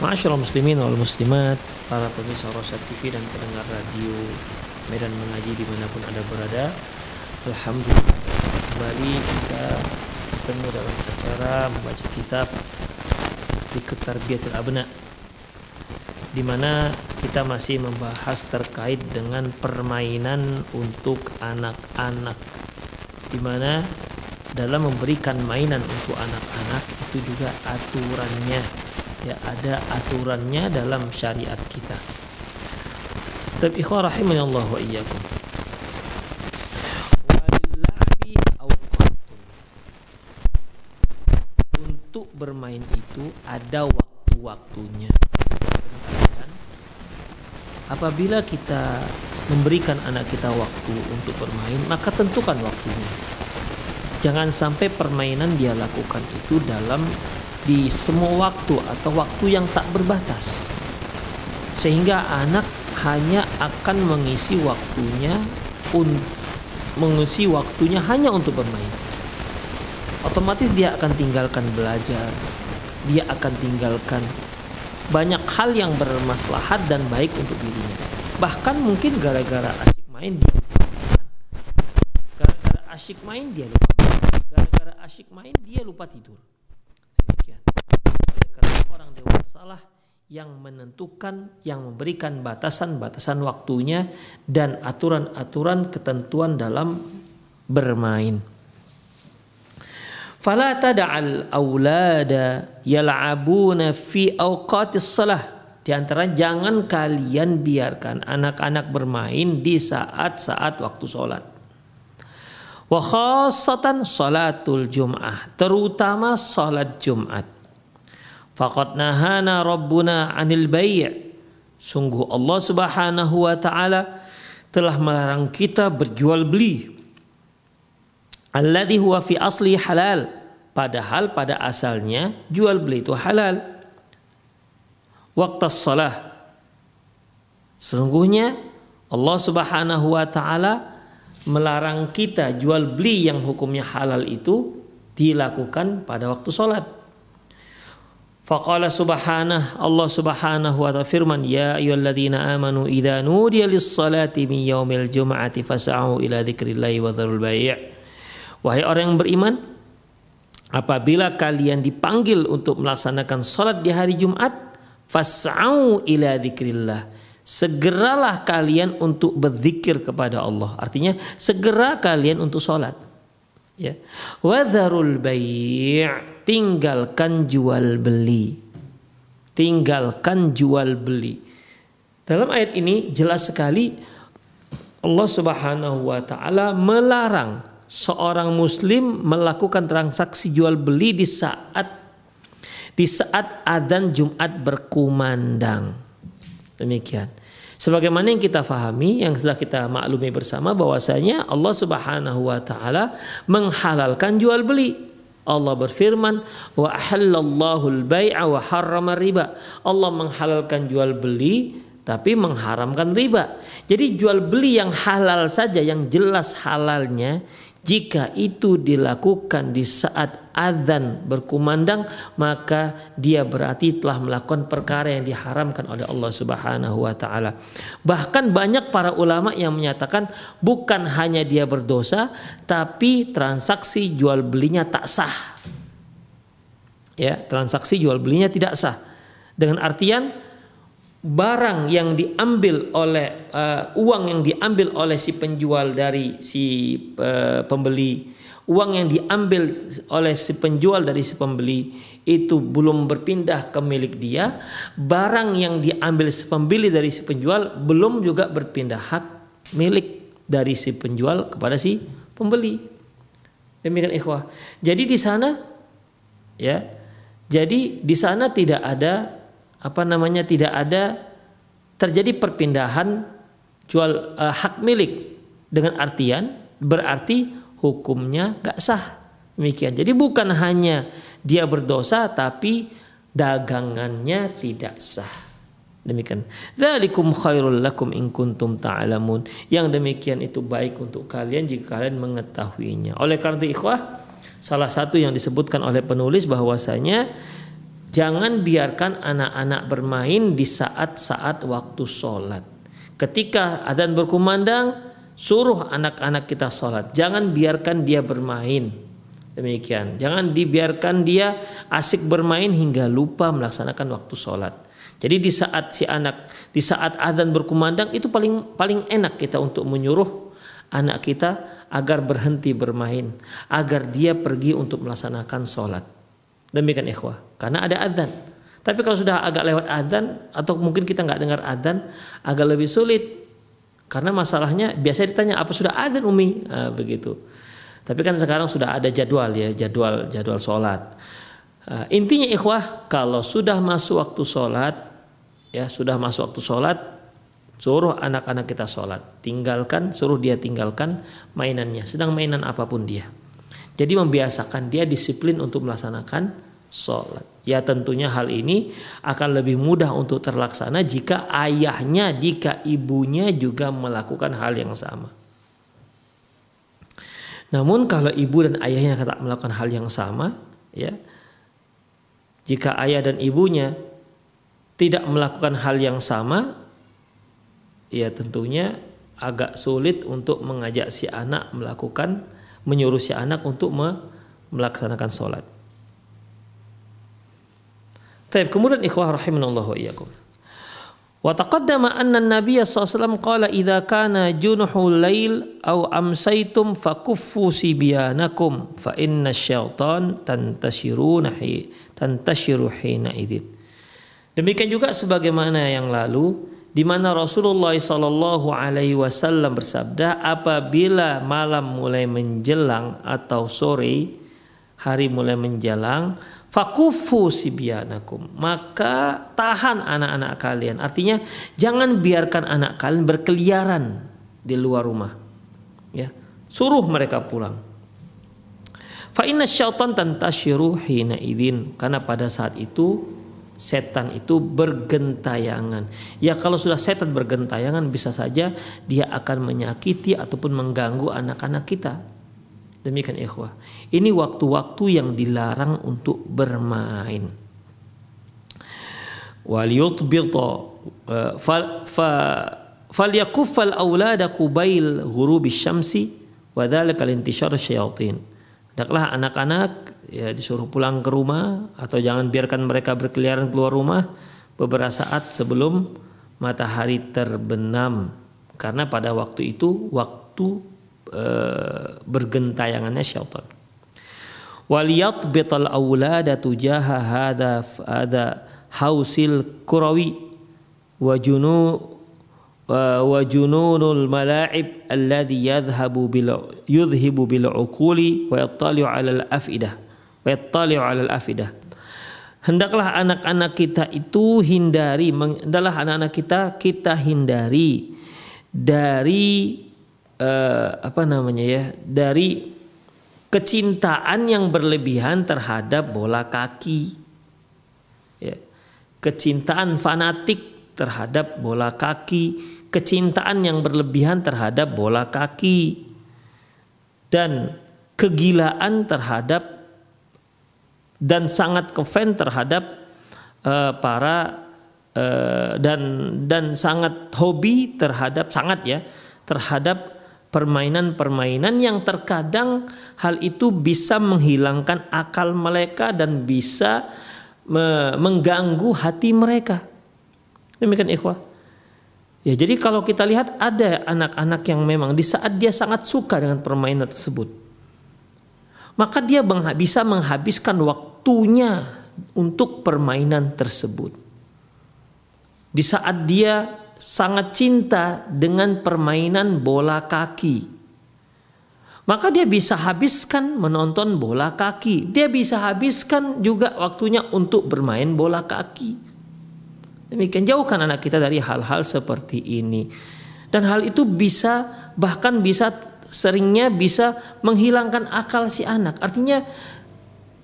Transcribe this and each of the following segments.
Masyaallah muslimin wal muslimat, para pemirsa Rosa TV dan pendengar radio Medan Mengaji di mana pun Anda berada. Alhamdulillah kembali kita bertemu dalam acara membaca kitab Fikih Tarbiyatul Abna di mana kita masih membahas terkait dengan permainan untuk anak-anak di mana dalam memberikan mainan untuk anak-anak itu juga aturannya ya ada aturannya dalam syariat kita. Tapi ikhwah rahimani Allah wa iyyakum. Untuk bermain itu ada waktu-waktunya. Apabila kita memberikan anak kita waktu untuk bermain, maka tentukan waktunya. Jangan sampai permainan dia lakukan itu dalam di semua waktu atau waktu yang tak berbatas. Sehingga anak hanya akan mengisi waktunya un, mengisi waktunya hanya untuk bermain. Otomatis dia akan tinggalkan belajar dia akan tinggalkan banyak hal yang bermaslahat dan baik untuk dirinya. Bahkan mungkin gara-gara asyik main dia gara-gara asyik main dia lupa gara-gara asyik main dia lupa tidur orang dewasa lah yang menentukan, yang memberikan batasan-batasan waktunya dan aturan-aturan ketentuan dalam bermain. Fala tada'al aulada yal'abuna fi awqatis salah. Di antara jangan kalian biarkan anak-anak bermain di saat-saat waktu sholat. Wa khasatan salatul jum'ah. Terutama sholat Jumat Faqad nahana rabbuna 'anil bai'. Sungguh Allah Subhanahu wa taala telah melarang kita berjual beli. Alladhi huwa fi asli halal. Padahal pada asalnya jual beli itu halal. Waktu salah. Sesungguhnya Allah Subhanahu wa taala melarang kita jual beli yang hukumnya halal itu dilakukan pada waktu sholat. Faqala subhanah Allah subhanahu wa ta'ala firman Ya ayyuhalladzina amanu idha nudiya lis-salati min yaumil jum'ati fas'au ila dzikrillahi wa dzarul bai' Wahai orang yang beriman apabila kalian dipanggil untuk melaksanakan salat di hari Jumat fas'au ila dzikrillah. Segeralah kalian untuk berzikir kepada Allah. Artinya segera kalian untuk salat ya wadharul tinggalkan jual beli. Tinggalkan jual beli. Dalam ayat ini jelas sekali Allah Subhanahu wa taala melarang seorang muslim melakukan transaksi jual beli di saat di saat adzan Jumat berkumandang. Demikian. Sebagaimana yang kita fahami, yang sudah kita maklumi bersama bahwasanya Allah Subhanahu wa taala menghalalkan jual beli. Allah berfirman wa halallahu al-bai'a wa harrama riba. Allah menghalalkan jual beli tapi mengharamkan riba. Jadi jual beli yang halal saja yang jelas halalnya jika itu dilakukan di saat azan berkumandang maka dia berarti telah melakukan perkara yang diharamkan oleh Allah Subhanahu wa taala. Bahkan banyak para ulama yang menyatakan bukan hanya dia berdosa tapi transaksi jual belinya tak sah. Ya, transaksi jual belinya tidak sah. Dengan artian barang yang diambil oleh uh, uang yang diambil oleh si penjual dari si uh, pembeli uang yang diambil oleh si penjual dari si pembeli itu belum berpindah ke milik dia. Barang yang diambil si pembeli dari si penjual belum juga berpindah hak milik dari si penjual kepada si pembeli. Demikian ikhwah. Jadi di sana ya jadi di sana tidak ada apa namanya tidak ada terjadi perpindahan jual uh, hak milik dengan artian berarti hukumnya gak sah. Demikian. Jadi bukan hanya dia berdosa tapi dagangannya tidak sah. Demikian. Dzalikum khairul lakum in kuntum ta'lamun. Yang demikian itu baik untuk kalian jika kalian mengetahuinya. Oleh karena itu ikhwah salah satu yang disebutkan oleh penulis bahwasanya Jangan biarkan anak-anak bermain di saat-saat waktu sholat. Ketika adzan berkumandang, suruh anak-anak kita sholat. Jangan biarkan dia bermain. Demikian. Jangan dibiarkan dia asik bermain hingga lupa melaksanakan waktu sholat. Jadi di saat si anak, di saat adzan berkumandang itu paling paling enak kita untuk menyuruh anak kita agar berhenti bermain, agar dia pergi untuk melaksanakan sholat. Demikian ikhwah. Karena ada adzan. Tapi kalau sudah agak lewat adzan atau mungkin kita nggak dengar adzan, agak lebih sulit. Karena masalahnya biasa ditanya apa sudah adzan umi, nah, begitu. Tapi kan sekarang sudah ada jadwal ya, jadwal jadwal sholat. Uh, intinya ikhwah, kalau sudah masuk waktu sholat, ya sudah masuk waktu sholat, suruh anak-anak kita sholat, tinggalkan, suruh dia tinggalkan mainannya, sedang mainan apa pun dia. Jadi membiasakan dia disiplin untuk melaksanakan sholat. Ya tentunya hal ini akan lebih mudah untuk terlaksana jika ayahnya, jika ibunya juga melakukan hal yang sama. Namun kalau ibu dan ayahnya tidak melakukan hal yang sama, ya, jika ayah dan ibunya tidak melakukan hal yang sama, ya tentunya agak sulit untuk mengajak si anak melakukan menyuruh si anak untuk melaksanakan sholat. Tapi kemudian ikhwah rahimanallah wa iyyakum. Wa taqaddama anna an-nabiy sallallahu qala idza kana junuhul lail aw amsaytum fakuffu sibyanakum fa inna syaitan tantashiruna hi tantashiru hina. Demikian juga sebagaimana yang lalu di mana Rasulullah Shallallahu Alaihi Wasallam bersabda, apabila malam mulai menjelang atau sore hari mulai menjelang, fakufu sibyanakum maka tahan anak-anak kalian. Artinya jangan biarkan anak kalian berkeliaran di luar rumah. Ya, suruh mereka pulang. Fa inna syaitan tantashiru hina idin karena pada saat itu setan itu bergentayangan. Ya kalau sudah setan bergentayangan bisa saja dia akan menyakiti ataupun mengganggu anak-anak kita. Demikian ikhwah. Ini waktu-waktu yang dilarang untuk bermain. Wal yutbita eh, fal fa falyakuffal aulada qubail ghurubi syamsi wa dzalika lintishar syayatin. Hendaklah anak-anak ya disuruh pulang ke rumah atau jangan biarkan mereka berkeliaran keluar rumah beberapa saat sebelum matahari terbenam karena pada waktu itu waktu e, bergentayangannya syaitan. Waliyat betal aulada tujaha hada hada hausil kurawi wa junu wa jununul mala'ib alladhi yadhhabu bil yudhibu bil uquli wa yattali'u 'ala al afidah. Hendaklah anak-anak kita itu hindari, hendaklah anak-anak kita kita hindari dari uh, apa namanya ya, dari kecintaan yang berlebihan terhadap bola kaki. Ya. Kecintaan fanatik terhadap bola kaki, kecintaan yang berlebihan terhadap bola kaki, dan kegilaan terhadap dan sangat kefan terhadap uh, para uh, dan dan sangat hobi terhadap sangat ya terhadap permainan-permainan yang terkadang hal itu bisa menghilangkan akal mereka dan bisa me mengganggu hati mereka. Demikian ikhwah. Ya, jadi kalau kita lihat ada anak-anak yang memang di saat dia sangat suka dengan permainan tersebut, maka dia bisa menghabiskan waktunya untuk permainan tersebut. Di saat dia sangat cinta dengan permainan bola kaki, maka dia bisa habiskan menonton bola kaki. Dia bisa habiskan juga waktunya untuk bermain bola kaki. Demikian jauhkan anak kita dari hal-hal seperti ini. Dan hal itu bisa bahkan bisa seringnya bisa menghilangkan akal si anak. Artinya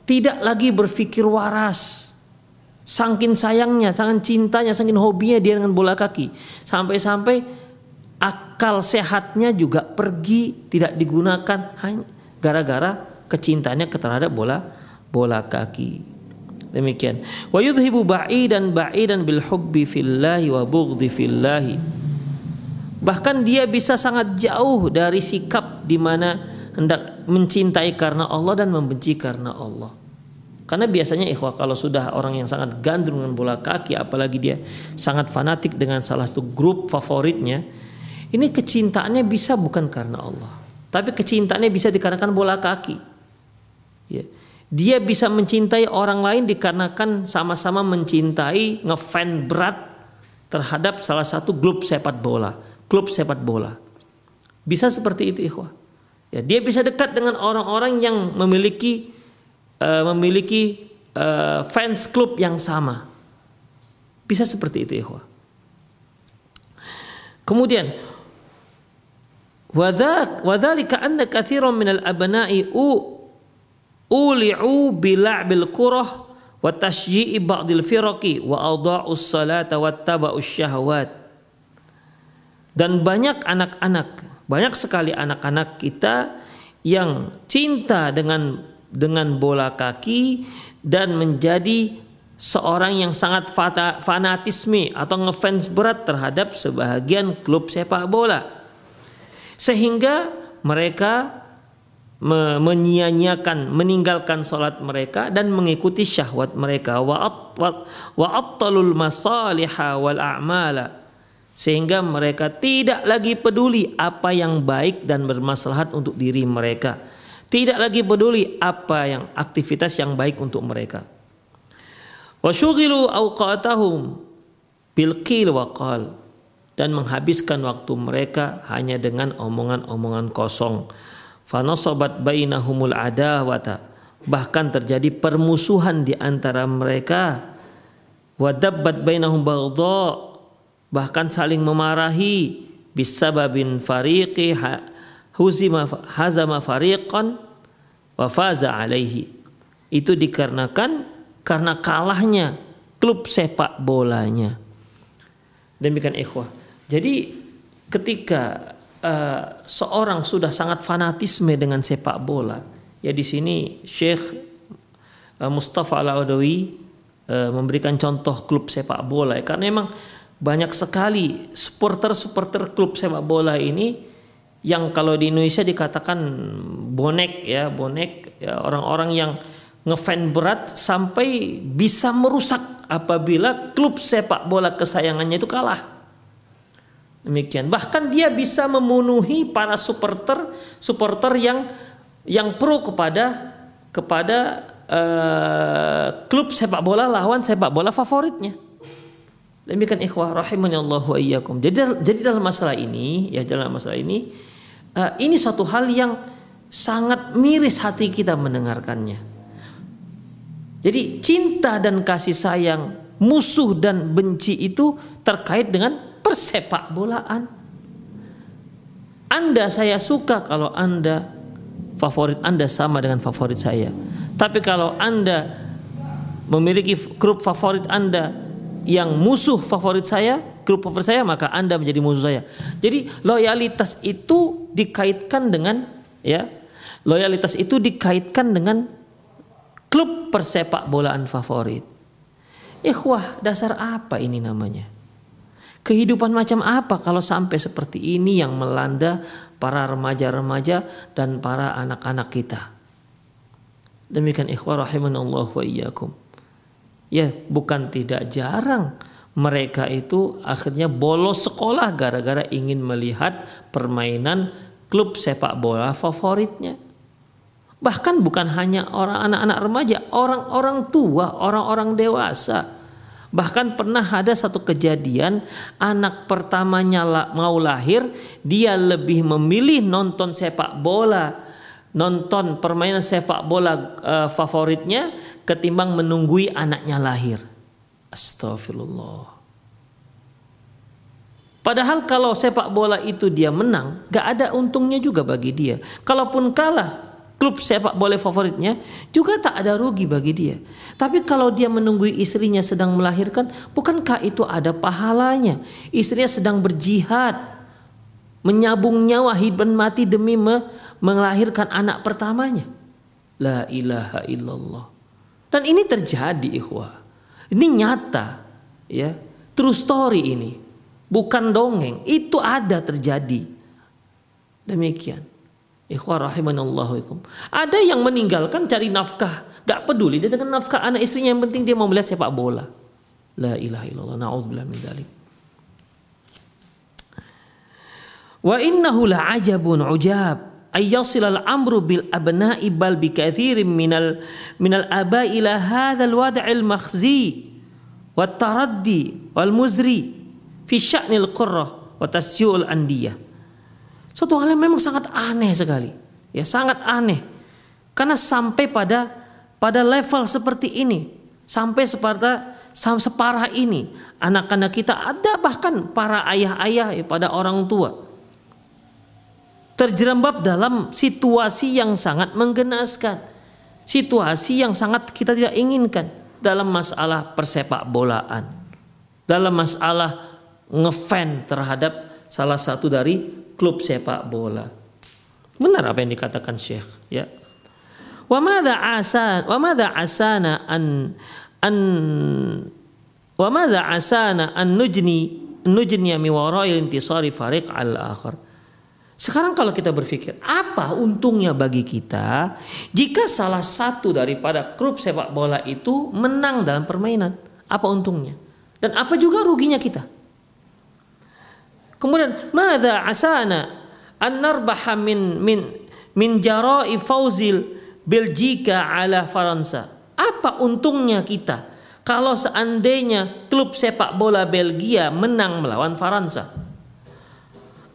tidak lagi berpikir waras. Sangkin sayangnya, sangat cintanya, sangkin hobinya dia dengan bola kaki. Sampai-sampai akal sehatnya juga pergi, tidak digunakan hanya gara-gara kecintaannya terhadap bola bola kaki. Demikian. Wa yudhibu ba'idan ba'idan bil hubbi fillahi wa bughdhi fillahi. Bahkan dia bisa sangat jauh dari sikap di mana hendak mencintai karena Allah dan membenci karena Allah. Karena biasanya ikhwah kalau sudah orang yang sangat gandrung dengan bola kaki apalagi dia sangat fanatik dengan salah satu grup favoritnya, ini kecintaannya bisa bukan karena Allah, tapi kecintaannya bisa dikarenakan bola kaki. Ya. Dia bisa mencintai orang lain dikarenakan sama-sama mencintai ngefan berat terhadap salah satu klub sepak bola, klub sepak bola. Bisa seperti itu ikhwah. Ya, dia bisa dekat dengan orang-orang yang memiliki uh, memiliki uh, fans klub yang sama. Bisa seperti itu ikhwah. Kemudian wadzalika anna katsiran minal abna'i uli'u bila'bil kurah wa tashyi'i ba'dil firaqi wa adha'us salata wa taba'us syahwat dan banyak anak-anak banyak sekali anak-anak kita yang cinta dengan dengan bola kaki dan menjadi seorang yang sangat fanatisme atau ngefans berat terhadap sebahagian klub sepak bola. Sehingga mereka menyia-nyiakan meninggalkan salat mereka dan mengikuti syahwat mereka. Wa attalul masaliha wal a'mala. Sehingga mereka tidak lagi peduli apa yang baik dan bermaslahat untuk diri mereka tidak lagi peduli apa yang aktivitas yang baik untuk mereka. Bil dan menghabiskan waktu mereka hanya dengan omongan-omongan kosong. Fanasabat bainahumul adawata. Bahkan terjadi permusuhan di antara mereka. Wadabbat bainahum bahkan saling memarahi. Bisababin fariqi huzima hazama fariqan wa faza alaihi. Itu dikarenakan karena kalahnya klub sepak bolanya. Demikian ikhwah. Jadi ketika uh, seorang sudah sangat fanatisme dengan sepak bola, ya di sini Syekh uh, Mustafa Al-Adawi uh, memberikan contoh klub sepak bola. Karena memang banyak sekali supporter-supporter klub sepak bola ini yang kalau di Indonesia dikatakan bonek ya, bonek ya, orang-orang yang ngefan berat sampai bisa merusak apabila klub sepak bola kesayangannya itu kalah. Demikian. Bahkan dia bisa memenuhi para supporter supporter yang yang pro kepada kepada uh, klub sepak bola lawan sepak bola favoritnya. Demikian ikhwah Allah wa iyyakum. Jadi jadi dalam masalah ini ya dalam masalah ini uh, ini suatu hal yang sangat miris hati kita mendengarkannya. Jadi cinta dan kasih sayang, musuh dan benci itu terkait dengan persepak bolaan. Anda saya suka kalau Anda favorit Anda sama dengan favorit saya. Tapi kalau Anda memiliki grup favorit Anda yang musuh favorit saya, grup favorit saya, maka Anda menjadi musuh saya. Jadi loyalitas itu dikaitkan dengan ya, loyalitas itu dikaitkan dengan klub persepak bolaan favorit. Ikhwah, dasar apa ini namanya? Kehidupan macam apa kalau sampai seperti ini yang melanda para remaja-remaja dan para anak-anak kita? Demikian ikhwah rahimanallah wa iyyakum. Ya, bukan tidak jarang mereka itu akhirnya bolos sekolah gara-gara ingin melihat permainan klub sepak bola favoritnya. Bahkan bukan hanya orang anak-anak remaja, orang-orang tua, orang-orang dewasa. Bahkan pernah ada satu kejadian anak pertamanya mau lahir, dia lebih memilih nonton sepak bola, nonton permainan sepak bola uh, favoritnya ketimbang menunggui anaknya lahir. Astagfirullah. Padahal kalau sepak bola itu dia menang, gak ada untungnya juga bagi dia. Kalaupun kalah, klub sepak bola favoritnya juga tak ada rugi bagi dia. Tapi kalau dia menunggui istrinya sedang melahirkan, bukankah itu ada pahalanya? Istrinya sedang berjihad, menyabung nyawa hidup mati demi melahirkan anak pertamanya. La ilaha illallah. Dan ini terjadi ikhwah. Ini nyata ya. True story ini. Bukan dongeng, itu ada terjadi. Demikian. Ikhwah rahimanallahu Ada yang meninggalkan cari nafkah, gak peduli dia dengan nafkah anak istrinya yang penting dia mau melihat sepak bola. La ilaha illallah. Nauzubillah min dzalik. Wa innahu la ajabun ujab ayyasil al-amru bil abna'i bal bi kathirin minal minal aba ila hadzal wad'il makhzi wat taraddi wal muzri fi sya'nil qurrah wa tasji'ul andiyah. Suatu hal yang memang sangat aneh sekali. Ya, sangat aneh. Karena sampai pada pada level seperti ini, sampai separta separah ini, anak-anak kita ada bahkan para ayah-ayah ya, pada orang tua terjerembab dalam situasi yang sangat menggenaskan, situasi yang sangat kita tidak inginkan dalam masalah persepak bolaan, dalam masalah ngefan terhadap salah satu dari klub sepak bola. Benar apa yang dikatakan Syekh, ya. Wa madza asan wa madza asana an an wa madza asana an nujni nujni mi wara'il intisari fariq al-akhar sekarang kalau kita berpikir, apa untungnya bagi kita jika salah satu daripada klub sepak bola itu menang dalam permainan? Apa untungnya? Dan apa juga ruginya kita? Kemudian, mada asana an narbaha min min min jarai fauzil Belgika ala Faransa? Apa untungnya kita kalau seandainya klub sepak bola Belgia menang melawan Faransa?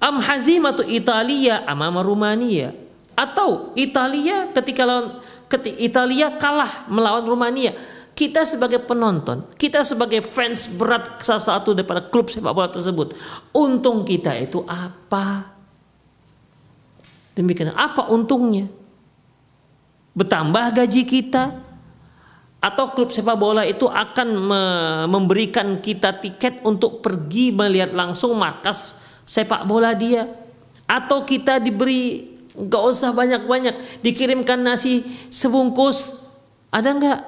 Am hazimatu Italia amama Rumania atau Italia ketika lawan ketika Italia kalah melawan Rumania kita sebagai penonton, kita sebagai fans berat salah satu daripada klub sepak bola tersebut, untung kita itu apa? Demikian apa untungnya? Bertambah gaji kita atau klub sepak bola itu akan memberikan kita tiket untuk pergi melihat langsung markas sepak bola dia. Atau kita diberi nggak usah banyak-banyak dikirimkan nasi sebungkus. Ada nggak?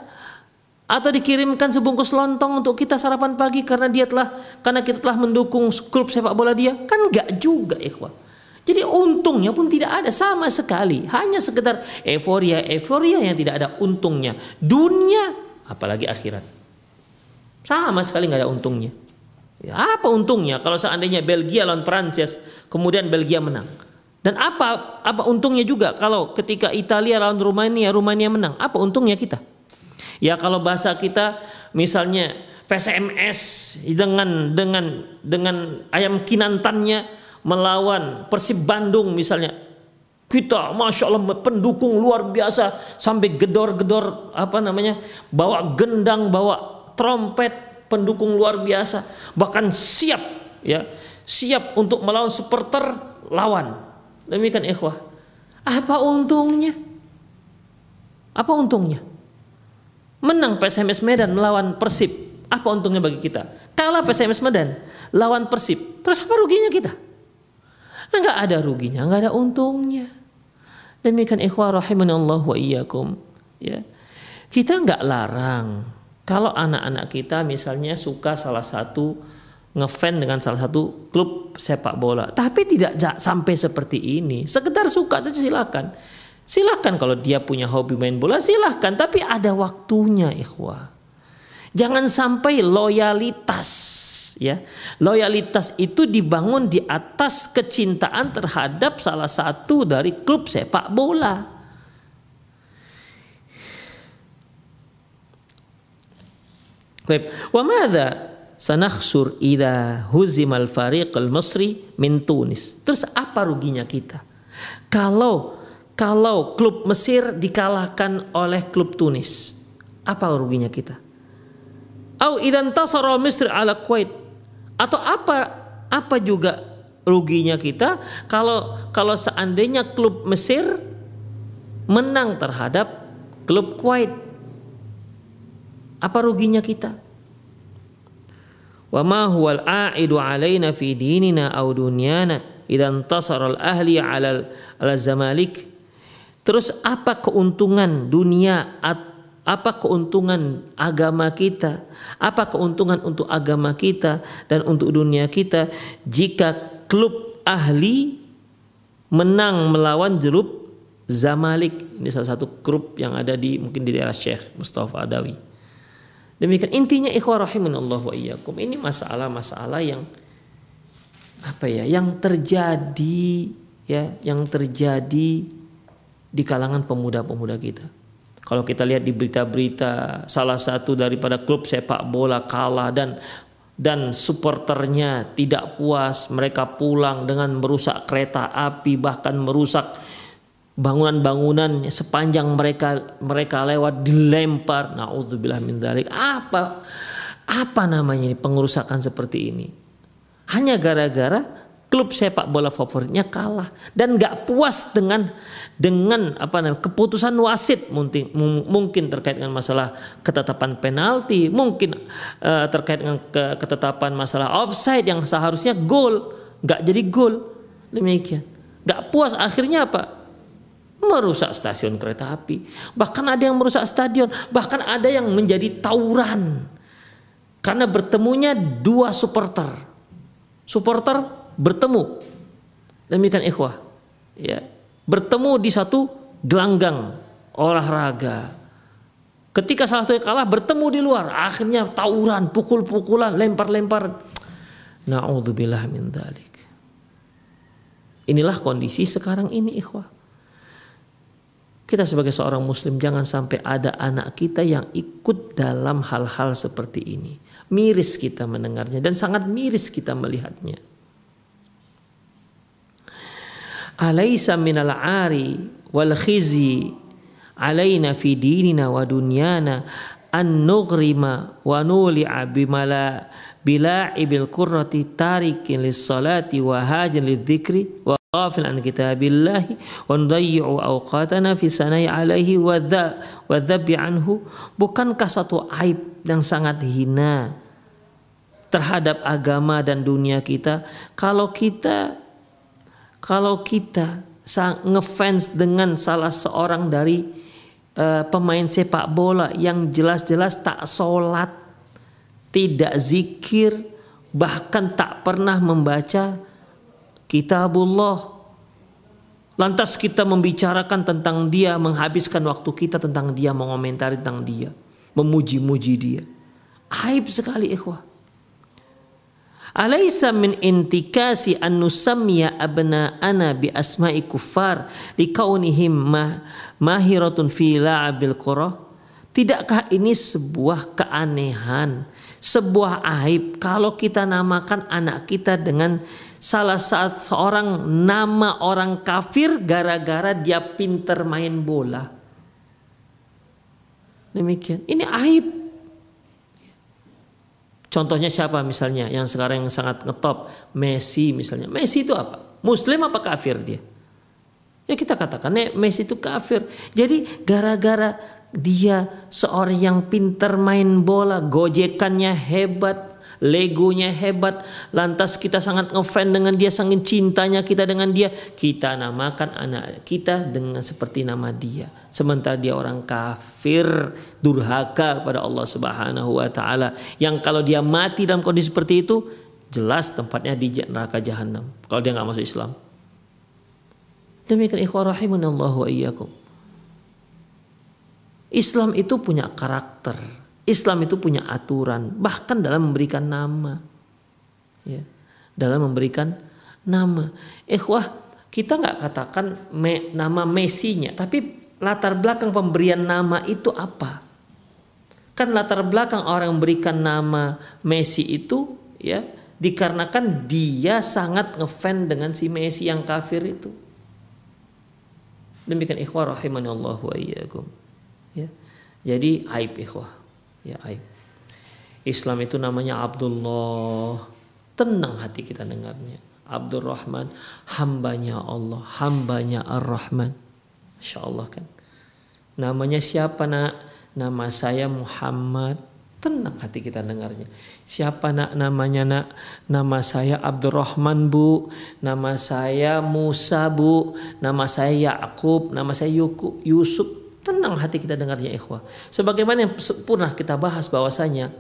Atau dikirimkan sebungkus lontong untuk kita sarapan pagi karena dia telah karena kita telah mendukung klub sepak bola dia? Kan nggak juga ikhwah. Jadi untungnya pun tidak ada sama sekali. Hanya sekedar euforia euforia yang tidak ada untungnya. Dunia apalagi akhirat. Sama sekali nggak ada untungnya. Ya, apa untungnya kalau seandainya Belgia lawan Prancis kemudian Belgia menang? Dan apa apa untungnya juga kalau ketika Italia lawan Rumania Rumania menang? Apa untungnya kita? Ya kalau bahasa kita misalnya PSMS dengan dengan dengan ayam kinantannya melawan Persib Bandung misalnya kita masya Allah pendukung luar biasa sampai gedor-gedor apa namanya bawa gendang bawa trompet pendukung luar biasa, bahkan siap ya, siap untuk melawan supporter lawan. Demikian ikhwah. Apa untungnya? Apa untungnya? Menang PSMS Medan melawan Persib. Apa untungnya bagi kita? Kalah PSMS Medan lawan Persib. Terus apa ruginya kita? Enggak ada ruginya, enggak ada untungnya. Demikian ikhwah rahimanallah wa iyyakum. Ya. Kita enggak larang kalau anak-anak kita misalnya suka salah satu ngefan dengan salah satu klub sepak bola, tapi tidak sampai seperti ini. Sekedar suka saja silakan. Silakan kalau dia punya hobi main bola silakan, tapi ada waktunya ikhwah. Jangan sampai loyalitas ya. Loyalitas itu dibangun di atas kecintaan terhadap salah satu dari klub sepak bola. Baik, wa madza sanakhsur idza huzimal fariq al-Misri min Tunis. Terus apa ruginya kita? Kalau kalau klub Mesir dikalahkan oleh klub Tunis, apa ruginya kita? Au idan tasara Misr ala Kuwait. Atau apa apa juga ruginya kita kalau kalau seandainya klub Mesir menang terhadap klub Kuwait. Apa ruginya kita? Wa ma huwal a'idu alaina fi dinina aw dunyana idan tasara al-ahli ala al-zamalik. Terus apa keuntungan dunia apa keuntungan agama kita, apa keuntungan untuk agama kita dan untuk dunia kita jika klub ahli menang melawan jelub Zamalek. Ini salah satu klub yang ada di mungkin di daerah Syekh Mustafa Adawi. Demikian intinya ikhwah rahimanallah wa iyyakum. Ini masalah-masalah yang apa ya, yang terjadi ya, yang terjadi di kalangan pemuda-pemuda kita. Kalau kita lihat di berita-berita salah satu daripada klub sepak bola kalah dan dan supporternya tidak puas, mereka pulang dengan merusak kereta api bahkan merusak bangunan-bangunan sepanjang mereka mereka lewat dilempar. Nauzubillah min dzalik. Apa apa namanya ini pengerusakan seperti ini? Hanya gara-gara klub sepak bola favoritnya kalah dan nggak puas dengan dengan apa namanya keputusan wasit mungkin mungkin terkait dengan masalah ketetapan penalti mungkin uh, terkait dengan ke, ketetapan masalah offside yang seharusnya gol nggak jadi gol demikian nggak puas akhirnya apa merusak stasiun kereta api. Bahkan ada yang merusak stadion. Bahkan ada yang menjadi tawuran. Karena bertemunya dua supporter supporter bertemu. Demikian ikhwah. Ya. Bertemu di satu gelanggang olahraga. Ketika salah satu kalah bertemu di luar. Akhirnya tawuran pukul-pukulan lempar-lempar. Naudzubillah min dalik inilah kondisi sekarang ini ikhwah kita sebagai seorang muslim jangan sampai ada anak kita yang ikut dalam hal-hal seperti ini. Miris kita mendengarnya dan sangat miris kita melihatnya. Alaysa minal ari wal khizi alaina fi dinina wa dunyana an nughrima wa nuli'a bimala bila'ibil qurrati tarikin lis salati wa hajin lidzikri wa ghafil an kitabillahi wa nudayyi'u awqatana fi sanai alaihi dhabbi anhu. Bukankah satu aib yang sangat hina terhadap agama dan dunia kita? Kalau kita kalau kita ngefans dengan salah seorang dari uh, pemain sepak bola yang jelas-jelas tak sholat, tidak zikir, bahkan tak pernah membaca kitabullah. Lantas kita membicarakan tentang dia, menghabiskan waktu kita tentang dia, mengomentari tentang dia, memuji-muji dia. Aib sekali ikhwah. Alaysa min intikasi an nusammiya abna'ana bi asma'i kuffar likaunihim mah, mahiratun fi la'abil qura? Tidakkah ini sebuah keanehan, sebuah aib kalau kita namakan anak kita dengan salah satu seorang nama orang kafir gara-gara dia pinter main bola. Demikian. Ini aib Contohnya siapa misalnya yang sekarang yang sangat ngetop Messi misalnya. Messi itu apa? Muslim apa kafir dia? Ya kita katakan ya, Messi itu kafir. Jadi gara-gara dia seorang yang pintar main bola, gojekannya hebat, legonya hebat, lantas kita sangat ngefan dengan dia, sangat cintanya kita dengan dia, kita namakan anak kita dengan seperti nama dia. Sementara dia orang kafir, durhaka pada Allah Subhanahu wa taala. Yang kalau dia mati dalam kondisi seperti itu, jelas tempatnya di neraka jahanam. Kalau dia nggak masuk Islam. Demikian ikhwah rahimanallahu wa iyyakum. Islam itu punya karakter. Islam itu punya aturan. Bahkan dalam memberikan nama. Ya. Dalam memberikan nama. Ikhwah kita nggak katakan me, nama Messi-nya. Tapi latar belakang pemberian nama itu apa? Kan latar belakang orang memberikan nama Messi itu ya dikarenakan dia sangat ngefan dengan si Messi yang kafir itu. Demikian ikhwah rahimani Allah wa iyyakum. Ya. Jadi aib ikhwah. Ya aib. Islam itu namanya Abdullah. Tenang hati kita dengarnya. Abdurrahman hambanya Allah, hambanya Ar-Rahman. Masya Allah kan. Namanya siapa nak? Nama saya Muhammad. Tenang hati kita dengarnya. Siapa nak namanya nak? Nama saya Abdurrahman bu. Nama saya Musa bu. Nama saya Yakub. Nama saya Yusuf. Tenang hati kita dengarnya ikhwah. Sebagaimana yang pernah kita bahas bahwasanya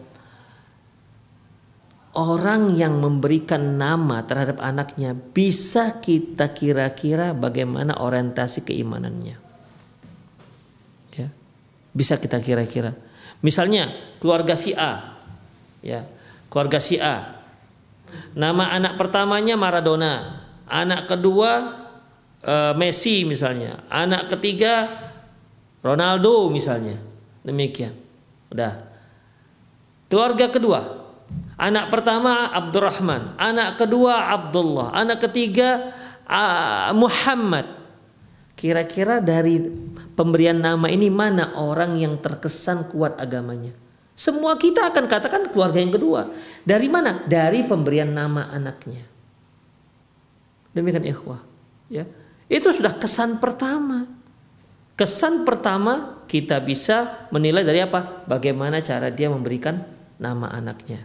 orang yang memberikan nama terhadap anaknya bisa kita kira-kira bagaimana orientasi keimanannya. Ya. Bisa kita kira-kira. Misalnya keluarga si A, ya keluarga si A. Nama anak pertamanya Maradona, anak kedua uh, Messi misalnya, anak ketiga Ronaldo misalnya. Demikian. Udah. Keluarga kedua, anak pertama Abdurrahman, anak kedua Abdullah, anak ketiga uh, Muhammad. Kira-kira dari pemberian nama ini mana orang yang terkesan kuat agamanya? Semua kita akan katakan keluarga yang kedua. Dari mana? Dari pemberian nama anaknya. Demikian ikhwah. Ya. Itu sudah kesan pertama. Kesan pertama kita bisa menilai dari apa? Bagaimana cara dia memberikan nama anaknya.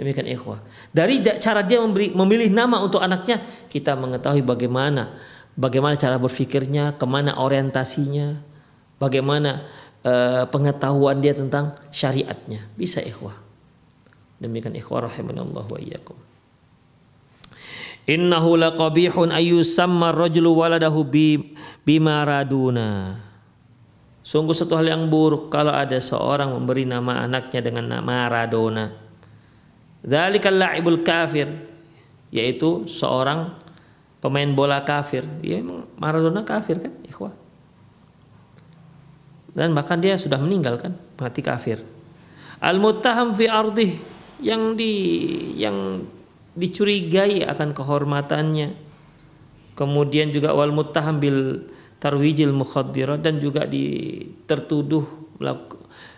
Demikian ikhwah. Dari cara dia memberi, memilih nama untuk anaknya, kita mengetahui bagaimana bagaimana cara berpikirnya, ke mana orientasinya, bagaimana uh, pengetahuan dia tentang syariatnya. Bisa ikhwah. Demikian ikhwah rahimanallah wa iyyakum. Innahu laqabihun ayyusamma rajulu waladahu bi bimaraduna. Sungguh satu hal yang buruk kalau ada seorang memberi nama anaknya dengan nama Maradona. Dzalikal la'ibul kafir yaitu seorang pemain bola kafir. Ya memang Maradona kafir kan, ikhwah. Dan bahkan dia sudah meninggal kan, mati kafir. Al-muttaham fi ardih yang di yang dicurigai akan kehormatannya. Kemudian juga wal muttaham bil tarwijil mukhaddirah dan juga di tertuduh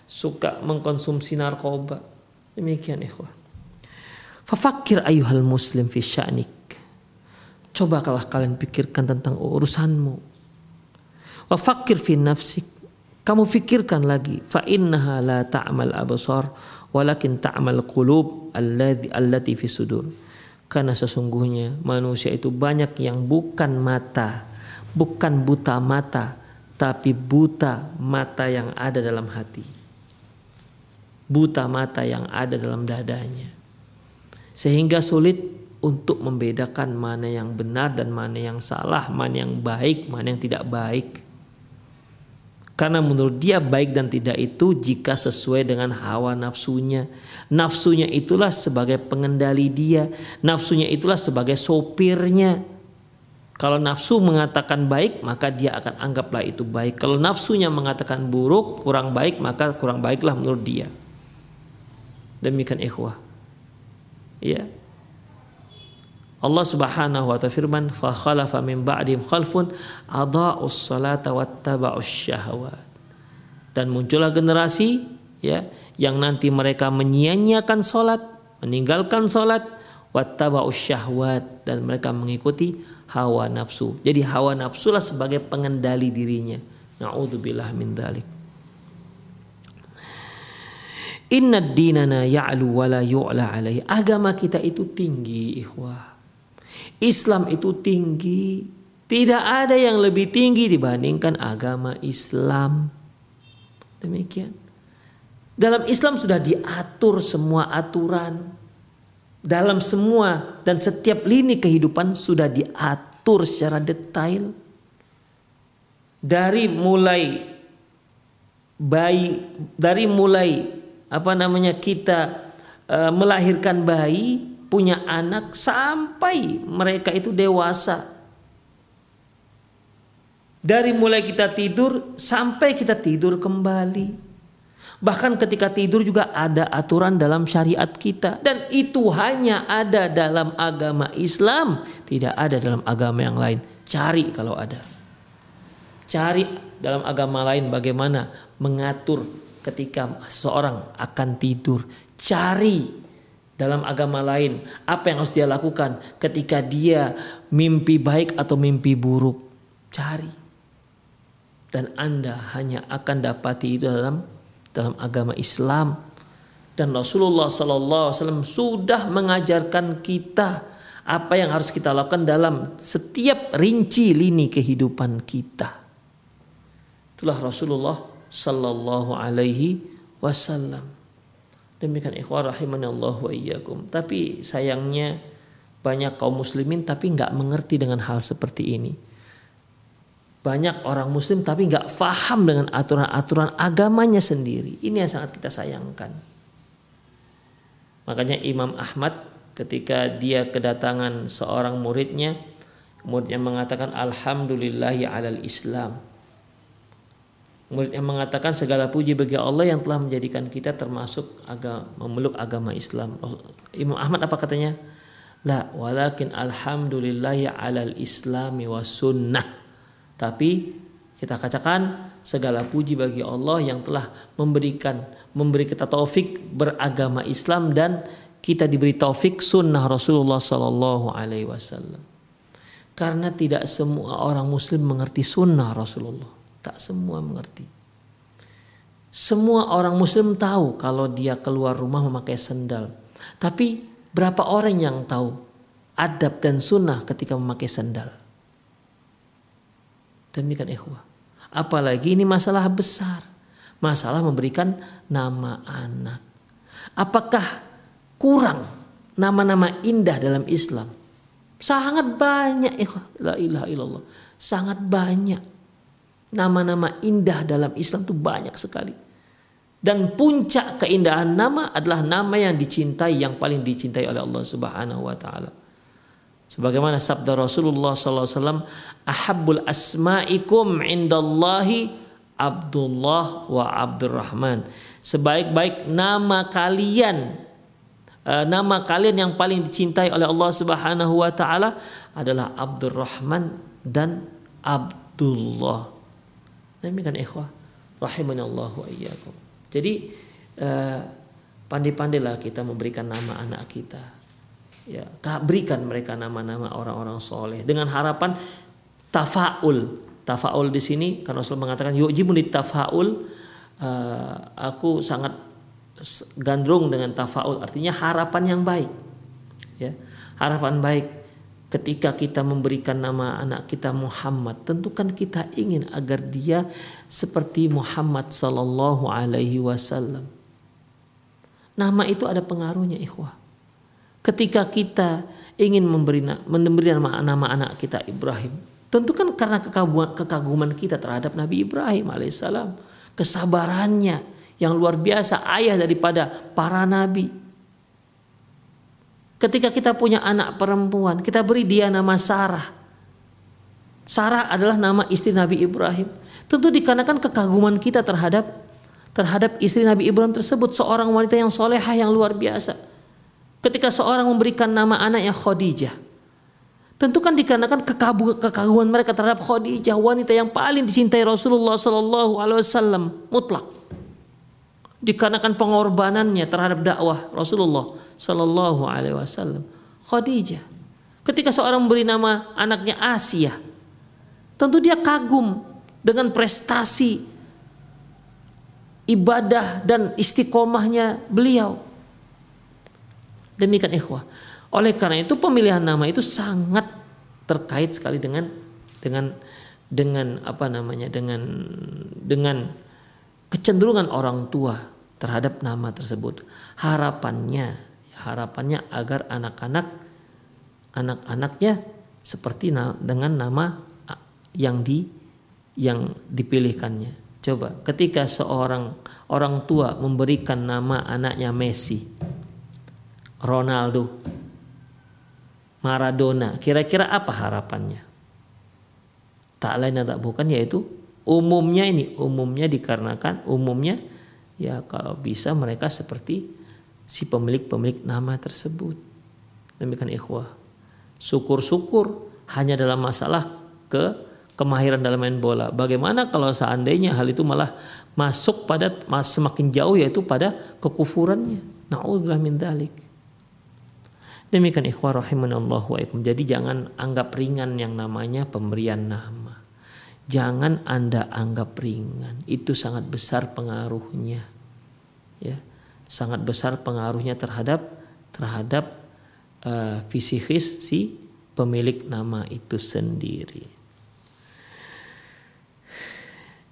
suka mengkonsumsi narkoba. Demikian ikhwah. Fafakir ayuhal muslim fi sya'nik Cobalah kalian pikirkan tentang urusanmu. Wa fakir fi nafsik. Kamu fikirkan lagi. Fa innaha la ta'mal absar walakin ta'mal qulub allati fi sudur. Karena sesungguhnya manusia itu banyak yang bukan mata, bukan buta mata, tapi buta mata yang ada dalam hati. Buta mata yang ada dalam dadanya. Sehingga sulit untuk membedakan mana yang benar dan mana yang salah, mana yang baik, mana yang tidak baik. Karena menurut dia baik dan tidak itu jika sesuai dengan hawa nafsunya. Nafsunya itulah sebagai pengendali dia. Nafsunya itulah sebagai sopirnya. Kalau nafsu mengatakan baik, maka dia akan anggaplah itu baik. Kalau nafsunya mengatakan buruk, kurang baik, maka kurang baiklah menurut dia. Demikian ikhwah. Ya, Allah Subhanahu wa taala firman fa khalafa min ba'dihim khalfun adaa'us salata wattaba'us syahawat. Dan muncullah generasi ya yang nanti mereka menyia-nyiakan salat, meninggalkan salat wattaba'us syahwat dan mereka mengikuti hawa nafsu. Jadi hawa nafsu lah sebagai pengendali dirinya. Na'udzubillah min dalik. Inna dinana ya'lu wa la yu'la alaihi. Agama kita itu tinggi, ikhwah. Islam itu tinggi. Tidak ada yang lebih tinggi dibandingkan agama Islam. Demikian. Dalam Islam sudah diatur semua aturan. Dalam semua dan setiap lini kehidupan sudah diatur secara detail. Dari mulai bayi, dari mulai apa namanya kita uh, melahirkan bayi, punya anak sampai mereka itu dewasa. Dari mulai kita tidur sampai kita tidur kembali. Bahkan ketika tidur juga ada aturan dalam syariat kita dan itu hanya ada dalam agama Islam, tidak ada dalam agama yang lain. Cari kalau ada. Cari dalam agama lain bagaimana mengatur ketika seorang akan tidur. Cari dalam agama lain apa yang harus dia lakukan ketika dia mimpi baik atau mimpi buruk. Cari. Dan Anda hanya akan dapati itu dalam dalam agama Islam. Dan Rasulullah Wasallam sudah mengajarkan kita apa yang harus kita lakukan dalam setiap rinci lini kehidupan kita. Itulah Rasulullah sallallahu alaihi wasallam. Demikian ikhwah rahimani wa iyyakum. Tapi sayangnya banyak kaum muslimin tapi nggak mengerti dengan hal seperti ini. Banyak orang muslim tapi nggak faham dengan aturan-aturan agamanya sendiri. Ini yang sangat kita sayangkan. Makanya Imam Ahmad ketika dia kedatangan seorang muridnya, muridnya mengatakan Alhamdulillahi alal Islam Murid yang mengatakan segala puji bagi Allah yang telah menjadikan kita termasuk agama, memeluk agama Islam. Imam Ahmad apa katanya? La walakin alhamdulillahi alal islami wa sunnah. Tapi kita katakan segala puji bagi Allah yang telah memberikan memberi kita taufik beragama Islam dan kita diberi taufik sunnah Rasulullah Sallallahu Alaihi Wasallam. Karena tidak semua orang Muslim mengerti sunnah Rasulullah. Tak semua mengerti. Semua orang muslim tahu kalau dia keluar rumah memakai sendal. Tapi berapa orang yang tahu adab dan sunnah ketika memakai sendal? Demikian ikhwah. Apalagi ini masalah besar. Masalah memberikan nama anak. Apakah kurang nama-nama indah dalam Islam? Sangat banyak ikhwah. La ilaha illallah. Sangat banyak. Nama-nama indah dalam Islam itu banyak sekali. Dan puncak keindahan nama adalah nama yang dicintai yang paling dicintai oleh Allah Subhanahu wa taala. Sebagaimana sabda Rasulullah wasallam, "Ahabbul asma'ikum indallahi Abdullah wa Abdurrahman." Sebaik-baik nama kalian eh, nama kalian yang paling dicintai oleh Allah Subhanahu wa taala adalah Abdurrahman dan Abdullah. Demikian ikhwah rahimani Allah wa iyyakum. Jadi uh, pandai-pandailah kita memberikan nama anak kita. Ya, berikan mereka nama-nama orang-orang soleh dengan harapan tafaul. Tafaul di sini karena Rasul mengatakan yujibu tafaul uh, aku sangat gandrung dengan tafaul artinya harapan yang baik. Ya, harapan baik ketika kita memberikan nama anak kita Muhammad, tentu kan kita ingin agar dia seperti Muhammad sallallahu alaihi wasallam. Nama itu ada pengaruhnya ikhwah. Ketika kita ingin memberi memberi nama, nama anak kita Ibrahim, tentu kan karena kekaguman, kekaguman kita terhadap Nabi Ibrahim alaihissalam, kesabarannya yang luar biasa, ayah daripada para nabi Ketika kita punya anak perempuan, kita beri dia nama Sarah. Sarah adalah nama istri Nabi Ibrahim. Tentu dikarenakan kekaguman kita terhadap terhadap istri Nabi Ibrahim tersebut seorang wanita yang solehah yang luar biasa. Ketika seorang memberikan nama anaknya Khadijah, tentu kan dikarenakan kekaguman mereka terhadap Khadijah, wanita yang paling dicintai Rasulullah Sallallahu Alaihi Wasallam mutlak. Dikarenakan pengorbanannya terhadap dakwah Rasulullah Sallallahu Alaihi Wasallam. Khadijah. Ketika seorang memberi nama anaknya Asia, tentu dia kagum dengan prestasi ibadah dan istiqomahnya beliau. Demikian ikhwah. Oleh karena itu pemilihan nama itu sangat terkait sekali dengan dengan dengan apa namanya dengan dengan kecenderungan orang tua terhadap nama tersebut. Harapannya harapannya agar anak-anak anak-anaknya seperti na dengan nama yang di yang dipilihkannya. Coba ketika seorang orang tua memberikan nama anaknya Messi, Ronaldo, Maradona, kira-kira apa harapannya? Tak lain tak bukan yaitu umumnya ini, umumnya dikarenakan umumnya ya kalau bisa mereka seperti si pemilik-pemilik nama tersebut. Demikian ikhwah syukur-syukur hanya dalam masalah ke kemahiran dalam main bola. Bagaimana kalau seandainya hal itu malah masuk pada semakin jauh yaitu pada kekufurannya. Nauzubillah min dalik. Demikian ikhwah rahimanallah wa. Jadi jangan anggap ringan yang namanya pemberian nama. Jangan Anda anggap ringan. Itu sangat besar pengaruhnya. Ya. Sangat besar pengaruhnya terhadap terhadap uh, fisikis si pemilik nama itu sendiri.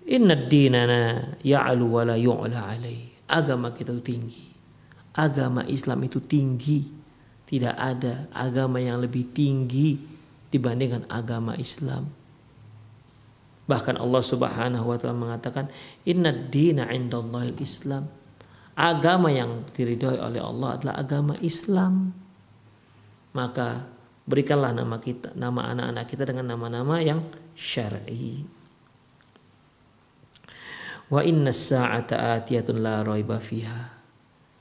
Inna dinana ya'lu wa la yu'la alaih. Agama kita itu tinggi. Agama Islam itu tinggi. Tidak ada agama yang lebih tinggi dibandingkan agama Islam. Bahkan Allah Subhanahu wa taala mengatakan inna dina indallahil Islam. Agama yang diridhoi oleh Allah adalah agama Islam maka berikanlah nama kita, nama anak-anak kita dengan nama-nama yang syar'i. Wa inna sa'ata atiyatun la raiba fiha.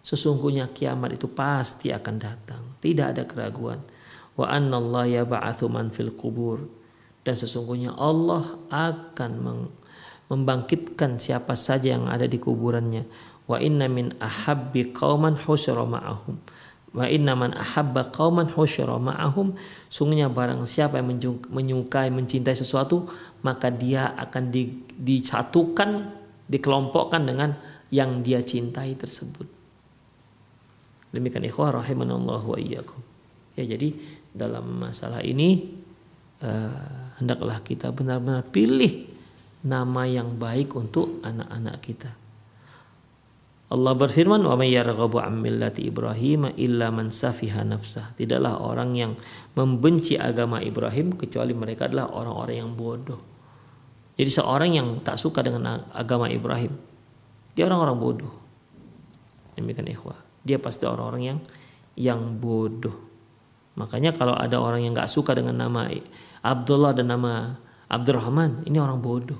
Sesungguhnya kiamat itu pasti akan datang, tidak ada keraguan. Wa anna Allah yab'atsu man fil kubur. Dan sesungguhnya Allah akan membangkitkan siapa saja yang ada di kuburannya. Wa inna min ahabbi qauman husyra ma'ahum Wa inna man ahabba qauman husyara ma'ahum sungguhnya barang siapa yang menyukai mencintai sesuatu maka dia akan di, disatukan dikelompokkan dengan yang dia cintai tersebut. Demikian ikhwah rahimanallah wa iyyakum. Ya jadi dalam masalah ini uh, hendaklah kita benar-benar pilih nama yang baik untuk anak-anak kita. Allah berfirman, "Wa may yarghabu an millati Ibrahim illa man safiha nafsah." Tidaklah orang yang membenci agama Ibrahim kecuali mereka adalah orang-orang yang bodoh. Jadi seorang yang tak suka dengan agama Ibrahim, dia orang-orang bodoh. Demikian ikhwah. Dia pasti orang-orang yang yang bodoh. Makanya kalau ada orang yang nggak suka dengan nama Abdullah dan nama Abdurrahman, ini orang bodoh.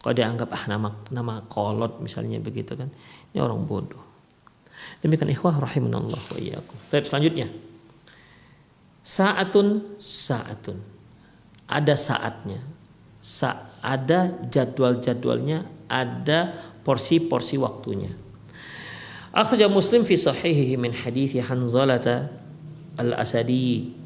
Kalau dianggap ah nama nama kolot misalnya begitu kan, ini orang bodoh. Demikian ikhwah rahimanallah wa iyyakum. Baik, selanjutnya. Saatun saatun. Ada saatnya. Sa ada jadwal-jadwalnya, ada porsi-porsi waktunya. Akhraja Muslim fi sahihihi min hadithi Hanzalata al-Asadi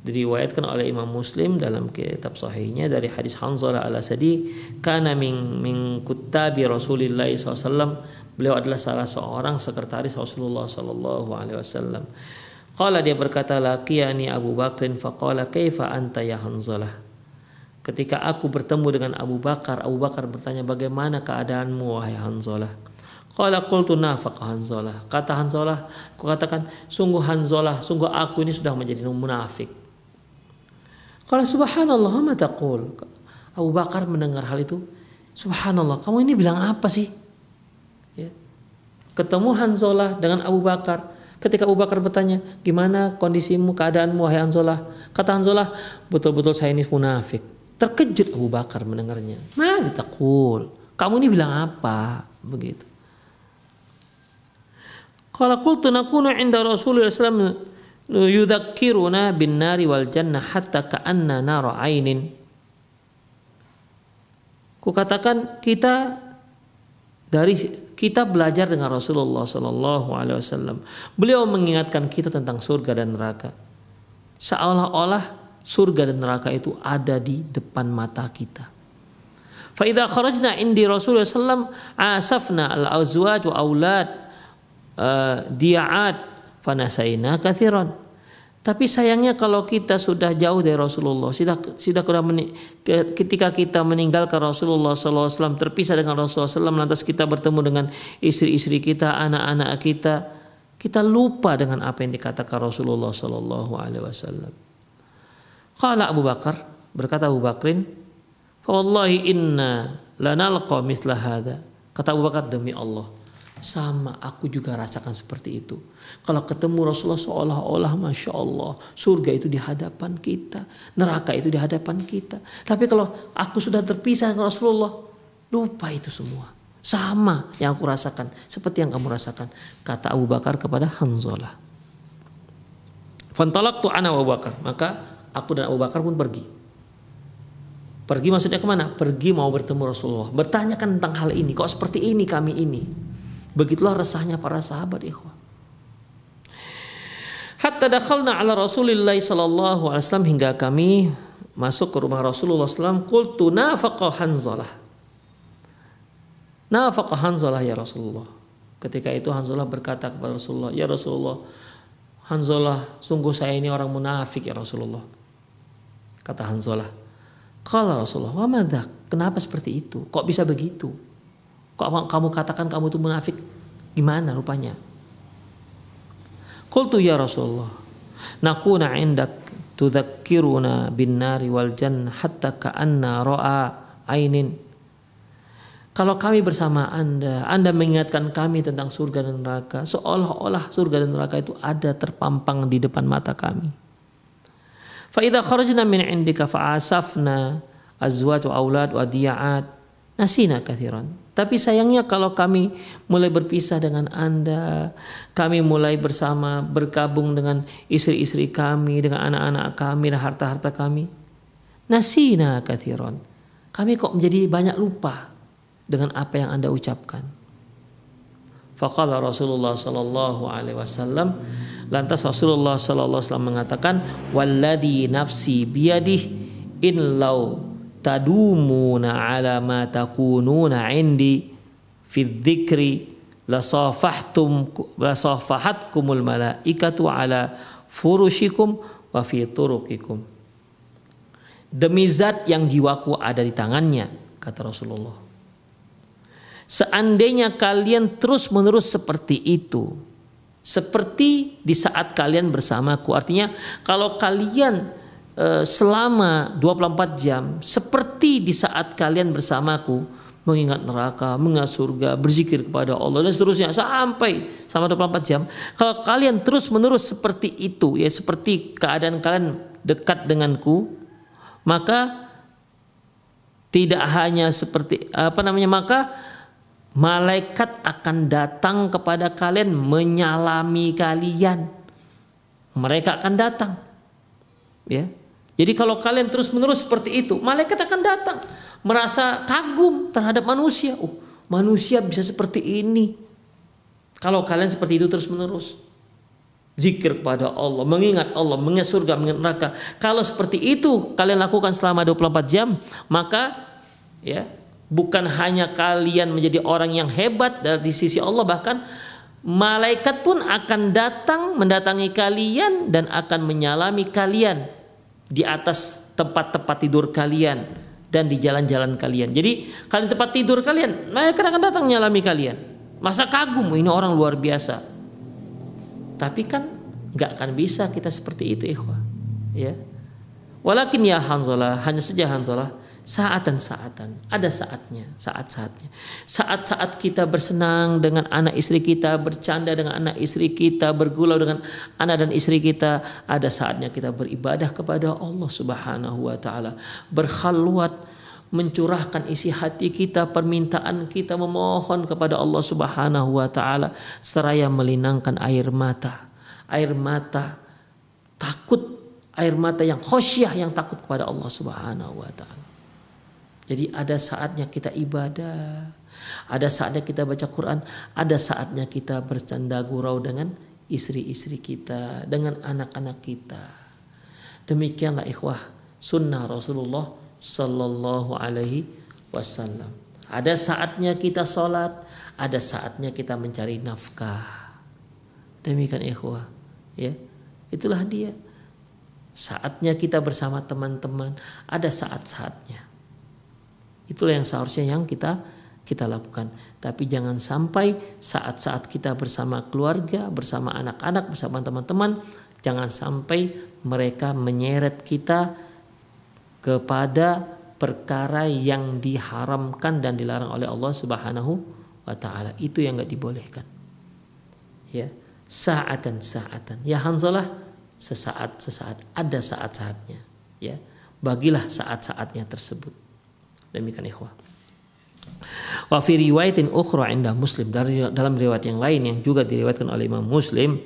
diriwayatkan oleh Imam Muslim dalam kitab sahihnya dari hadis Hanzalah al-Asadi kana min min kuttabi Rasulillah SAW beliau adalah salah seorang sekretaris Rasulullah sallallahu alaihi wasallam. Qala dia berkata laqiyani Abu Bakrin. Faqala kaifa anta ya Hanzalah ketika aku bertemu dengan Abu Bakar Abu Bakar bertanya bagaimana keadaanmu wahai Hanzalah Qala qultu nafaq Hanzalah. Kata Hanzalah, aku katakan sungguh Hanzalah, sungguh aku ini sudah menjadi munafik. Kalau subhanallah ma taqul. Abu Bakar mendengar hal itu, subhanallah, kamu ini bilang apa sih? Ya. Ketemu Hanzalah dengan Abu Bakar. Ketika Abu Bakar bertanya, gimana kondisimu, keadaanmu, wahai Hanzalah? Kata Hanzalah, betul-betul saya ini munafik. Terkejut Abu Bakar mendengarnya. Ma taqul. Kamu ini bilang apa? Begitu. Kalau qultu nakunu inda Rasulullah SAW yudzakkiruna bin nari wal jannah hatta ka'anna nara ainin. Kukatakan kita dari kita belajar dengan Rasulullah Sallallahu Alaihi Wasallam. Beliau mengingatkan kita tentang surga dan neraka. Seolah-olah surga dan neraka itu ada di depan mata kita. Fa idza kharajna indi Rasulullah sallam asafna al-azwaj wa aulad uh, dia'at fanasaina kathiran. Tapi sayangnya kalau kita sudah jauh dari Rasulullah, sudah sudah ketika kita meninggalkan Rasulullah SAW terpisah dengan Rasulullah SAW, lantas kita bertemu dengan istri-istri kita, anak-anak kita, kita lupa dengan apa yang dikatakan Rasulullah Sallallahu Alaihi Wasallam. Kala Abu Bakar berkata Abu Bakrin, "Wallahi inna lanalqa misla hada." Kata Abu Bakar demi Allah, sama aku juga rasakan seperti itu. Kalau ketemu Rasulullah seolah-olah Masya Allah surga itu di hadapan kita. Neraka itu di hadapan kita. Tapi kalau aku sudah terpisah dengan Rasulullah lupa itu semua. Sama yang aku rasakan. Seperti yang kamu rasakan. Kata Abu Bakar kepada Hanzalah. Fantalak tu ana Abu Bakar. Maka aku dan Abu Bakar pun pergi. Pergi maksudnya ke mana? Pergi mau bertemu Rasulullah. Bertanyakan tentang hal ini. Kok seperti ini kami ini? Begitulah resahnya para sahabat ikhwah. Hatta dakhalna ala Rasulillah sallallahu alaihi wasallam hingga kami masuk ke rumah Rasulullah SAW. Qultu nafaqa Hanzalah. Nafaqa Hanzalah ya Rasulullah. Ketika itu Hanzalah berkata kepada Rasulullah, "Ya Rasulullah, Hanzalah, sungguh saya ini orang munafik ya Rasulullah." Kata Hanzalah. Kalau Rasulullah, "Wa madak? Kenapa seperti itu? Kok bisa begitu?" Kok kamu katakan kamu itu munafik? Gimana rupanya? Qultu ya Rasulullah, nakuna indak tudzakkiruna bin nari wal jannah hatta ka'anna ra'a ainin. Kalau kami bersama Anda, Anda mengingatkan kami tentang surga dan neraka, seolah-olah surga dan neraka itu ada terpampang di depan mata kami. Fa idza kharajna min indika fa asafna azwaj wa aulad wa diya'at nasina kathiran. Tapi sayangnya kalau kami mulai berpisah dengan Anda, kami mulai bersama bergabung dengan istri-istri kami, dengan anak-anak kami dan harta-harta kami. Nasina kathiron. Kami kok menjadi banyak lupa dengan apa yang Anda ucapkan. Faqala Rasulullah sallallahu alaihi wasallam lantas Rasulullah sallallahu alaihi wasallam mengatakan walladhi nafsi biyadih in lau tadumuna ala ma takununa indi fi dzikri lasafahtum lasafahatkumul malaikatu ala furushikum wa fi turuqikum. Demi zat yang jiwaku ada di tangannya kata Rasulullah. Seandainya kalian terus menerus seperti itu seperti di saat kalian bersamaku artinya kalau kalian selama 24 jam seperti di saat kalian bersamaku mengingat neraka, mengingat surga, berzikir kepada Allah dan seterusnya sampai sama 24 jam. Kalau kalian terus menerus seperti itu ya seperti keadaan kalian dekat denganku, maka tidak hanya seperti apa namanya maka malaikat akan datang kepada kalian menyalami kalian. Mereka akan datang. Ya, jadi kalau kalian terus-menerus seperti itu, malaikat akan datang merasa kagum terhadap manusia. Oh, manusia bisa seperti ini. Kalau kalian seperti itu terus-menerus. Zikir kepada Allah, mengingat Allah, mengingat surga, mengingat neraka. Kalau seperti itu kalian lakukan selama 24 jam, maka ya, bukan hanya kalian menjadi orang yang hebat dari sisi Allah bahkan malaikat pun akan datang mendatangi kalian dan akan menyalami kalian di atas tempat-tempat tidur kalian dan di jalan-jalan kalian. Jadi kalian tempat tidur kalian, mereka akan datang nyalami kalian. Masa kagum ini orang luar biasa. Tapi kan nggak akan bisa kita seperti itu ikhwah. Ya. Walakin ya Hanzalah, hanya saja Hanzalah saatan-saatan, ada saatnya, saat-saatnya. Saat-saat kita bersenang dengan anak istri kita, bercanda dengan anak istri kita, bergulau dengan anak dan istri kita, ada saatnya kita beribadah kepada Allah Subhanahu wa taala, berkhalwat mencurahkan isi hati kita, permintaan kita memohon kepada Allah Subhanahu wa taala seraya melinangkan air mata. Air mata takut air mata yang khosyah yang takut kepada Allah Subhanahu wa taala. Jadi ada saatnya kita ibadah, ada saatnya kita baca Quran, ada saatnya kita bercanda gurau dengan istri-istri kita, dengan anak-anak kita. Demikianlah ikhwah sunnah Rasulullah sallallahu alaihi wasallam. Ada saatnya kita sholat, ada saatnya kita mencari nafkah. Demikian ikhwah, ya. Itulah dia. Saatnya kita bersama teman-teman, ada saat-saatnya. Itulah yang seharusnya yang kita kita lakukan. Tapi jangan sampai saat-saat kita bersama keluarga, bersama anak-anak, bersama teman-teman, jangan sampai mereka menyeret kita kepada perkara yang diharamkan dan dilarang oleh Allah Subhanahu wa taala. Itu yang nggak dibolehkan. Ya, saatan saatan. Ya Hanzalah sesaat sesaat ada saat-saatnya. Ya, bagilah saat-saatnya tersebut. Demikian ikhwah. Wa fi riwayatin ukhra inda Muslim dari dalam riwayat yang lain yang juga diriwayatkan oleh Imam Muslim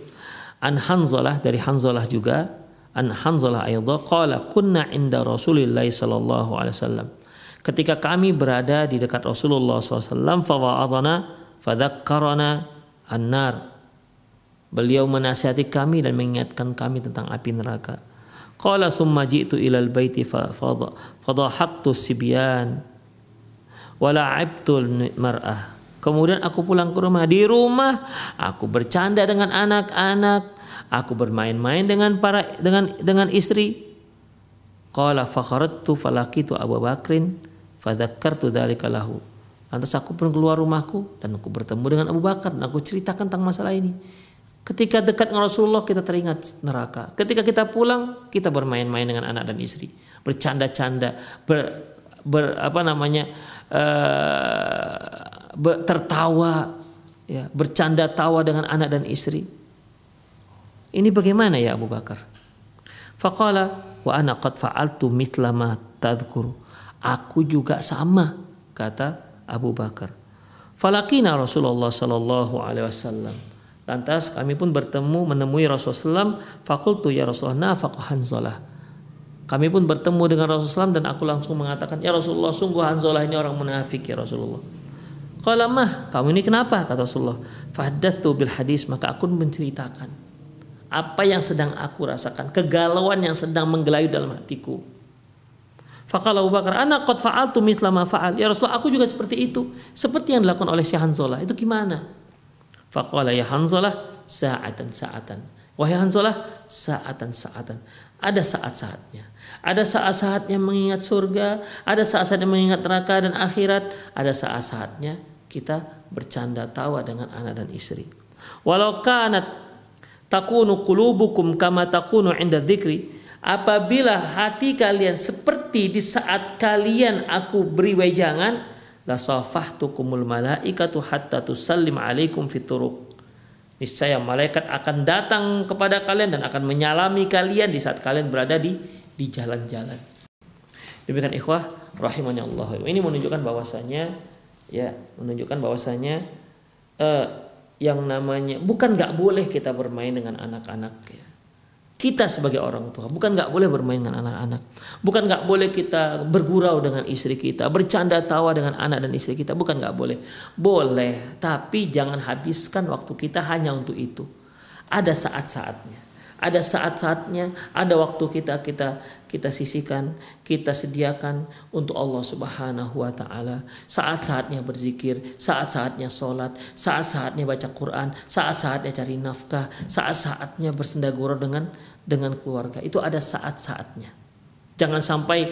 an Hanzalah dari Hanzalah juga an Hanzalah ayadha qala kunna inda Rasulillah sallallahu alaihi wasallam. Ketika kami berada di dekat Rasulullah SAW, fawa'adhana fadhakkarana an-nar. Beliau menasihati kami dan mengingatkan kami tentang api neraka. Qala summa ji'tu ilal baiti fadhahaktu sibyan wala'ibtul mar'ah. Kemudian aku pulang ke rumah. Di rumah aku bercanda dengan anak-anak, Aku bermain-main dengan para dengan dengan istri. Qala fakharattu falakitu Abu Bakrin fadzakartu dzalika lahu. Lantas aku pun keluar rumahku dan aku bertemu dengan Abu Bakar dan aku ceritakan tentang masalah ini. Ketika dekat dengan Rasulullah kita teringat neraka. Ketika kita pulang kita bermain-main dengan anak dan istri, bercanda-canda, ber, ber apa namanya uh, ber, tertawa, ya, bercanda tawa dengan anak dan istri. Ini bagaimana ya Abu Bakar? Faqala wa ana qad fa'altu mithla ma tadhkuru. Aku juga sama kata Abu Bakar. Falakina Rasulullah sallallahu alaihi wasallam. Lantas kami pun bertemu menemui Rasulullah SAW. Fakultu ya Rasulullah nafaq Hanzalah. Kami pun bertemu dengan Rasulullah SAW dan aku langsung mengatakan ya Rasulullah sungguh Hanzalah ini orang munafik ya Rasulullah. Kalau mah kamu ini kenapa kata Rasulullah. Fahdathu bil hadis maka aku menceritakan apa yang sedang aku rasakan, kegalauan yang sedang menggelayut dalam hatiku. Fakal Abu Bakar, anak fa'altu mithla ma fa'al. Ya Rasulullah, aku juga seperti itu. Seperti yang dilakukan oleh Hanzalah. Itu gimana? Faqala ya Hanzalah, sa'atan sa'atan. Wahai Hanzalah, sa'atan sa'atan. Ada saat-saatnya. Ada saat-saatnya mengingat surga, ada saat-saatnya mengingat neraka dan akhirat, ada saat-saatnya kita bercanda tawa dengan anak dan istri. Walau kanat takunu qulubukum kama takunu inda dzikri apabila hati kalian seperti di saat kalian aku beri wejangan la safahtukumul malaikatu hatta tusallim alaikum fituruq niscaya malaikat akan datang kepada kalian dan akan menyalami kalian di saat kalian berada di di jalan-jalan. Demikian ikhwah rahimahnya Allah. Ini menunjukkan bahwasanya ya menunjukkan bahwasanya uh, yang namanya bukan nggak boleh kita bermain dengan anak-anak ya. Kita sebagai orang tua. Bukan nggak boleh bermain dengan anak-anak, bukan nggak boleh kita bergurau dengan istri kita, bercanda tawa dengan anak dan istri kita, bukan nggak boleh, boleh, tapi jangan habiskan waktu kita hanya untuk itu. Ada saat-saatnya, ada saat-saatnya, ada waktu kita kita kita sisihkan, kita sediakan untuk Allah Subhanahu wa taala. Saat-saatnya berzikir, saat-saatnya sholat, saat-saatnya baca Quran, saat-saatnya cari nafkah, saat-saatnya bersenda gurau dengan dengan keluarga. Itu ada saat-saatnya. Jangan sampai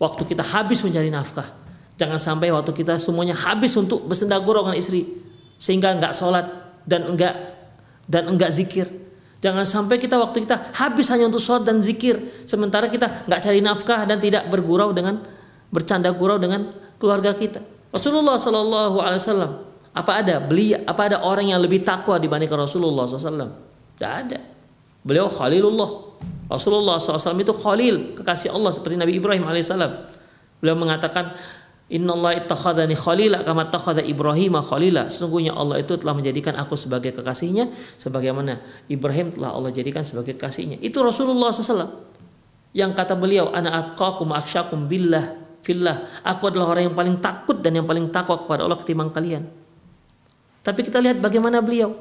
waktu kita habis mencari nafkah. Jangan sampai waktu kita semuanya habis untuk bersenda gurau dengan istri sehingga enggak sholat dan enggak dan enggak zikir Jangan sampai kita waktu kita habis hanya untuk sholat dan zikir, sementara kita nggak cari nafkah dan tidak bergurau dengan bercanda gurau dengan keluarga kita. Rasulullah Shallallahu Alaihi Wasallam apa ada beli apa ada orang yang lebih takwa dibandingkan Rasulullah SAW? Tidak ada. Beliau Khalilullah. Rasulullah SAW itu Khalil kekasih Allah seperti Nabi Ibrahim alaihissalam. Beliau mengatakan Innallaha ittakhadhani khalila kama takhadha Ibrahim khalila. Sesungguhnya Allah itu telah menjadikan aku sebagai kekasihnya sebagaimana Ibrahim telah Allah jadikan sebagai kekasihnya. Itu Rasulullah SAW. Yang kata beliau, ana atqakum akhsyakum billah fillah. Aku adalah orang yang paling takut dan yang paling takwa kepada Allah ketimbang kalian. Tapi kita lihat bagaimana beliau.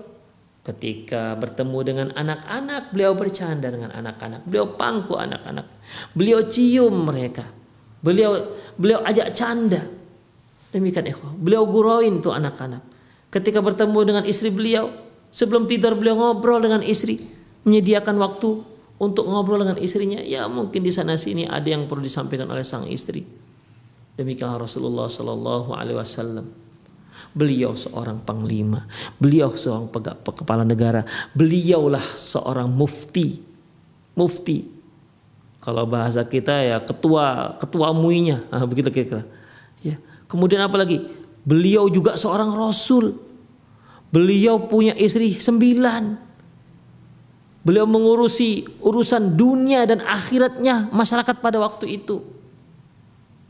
Ketika bertemu dengan anak-anak, beliau bercanda dengan anak-anak. Beliau pangku anak-anak. Beliau cium mereka. Beliau beliau ajak canda. Demikian ikhwah. Beliau guroin tuh anak-anak. Ketika bertemu dengan istri beliau, sebelum tidur beliau ngobrol dengan istri, menyediakan waktu untuk ngobrol dengan istrinya. Ya mungkin di sana sini ada yang perlu disampaikan oleh sang istri. Demikianlah Rasulullah Shallallahu Alaihi Wasallam. Beliau seorang panglima, beliau seorang kepala negara, beliaulah seorang mufti. Mufti. Kalau bahasa kita ya ketua ketua muinya, nah, begitu kira-kira. Ya. Kemudian apa lagi? Beliau juga seorang rasul. Beliau punya istri sembilan. Beliau mengurusi urusan dunia dan akhiratnya masyarakat pada waktu itu.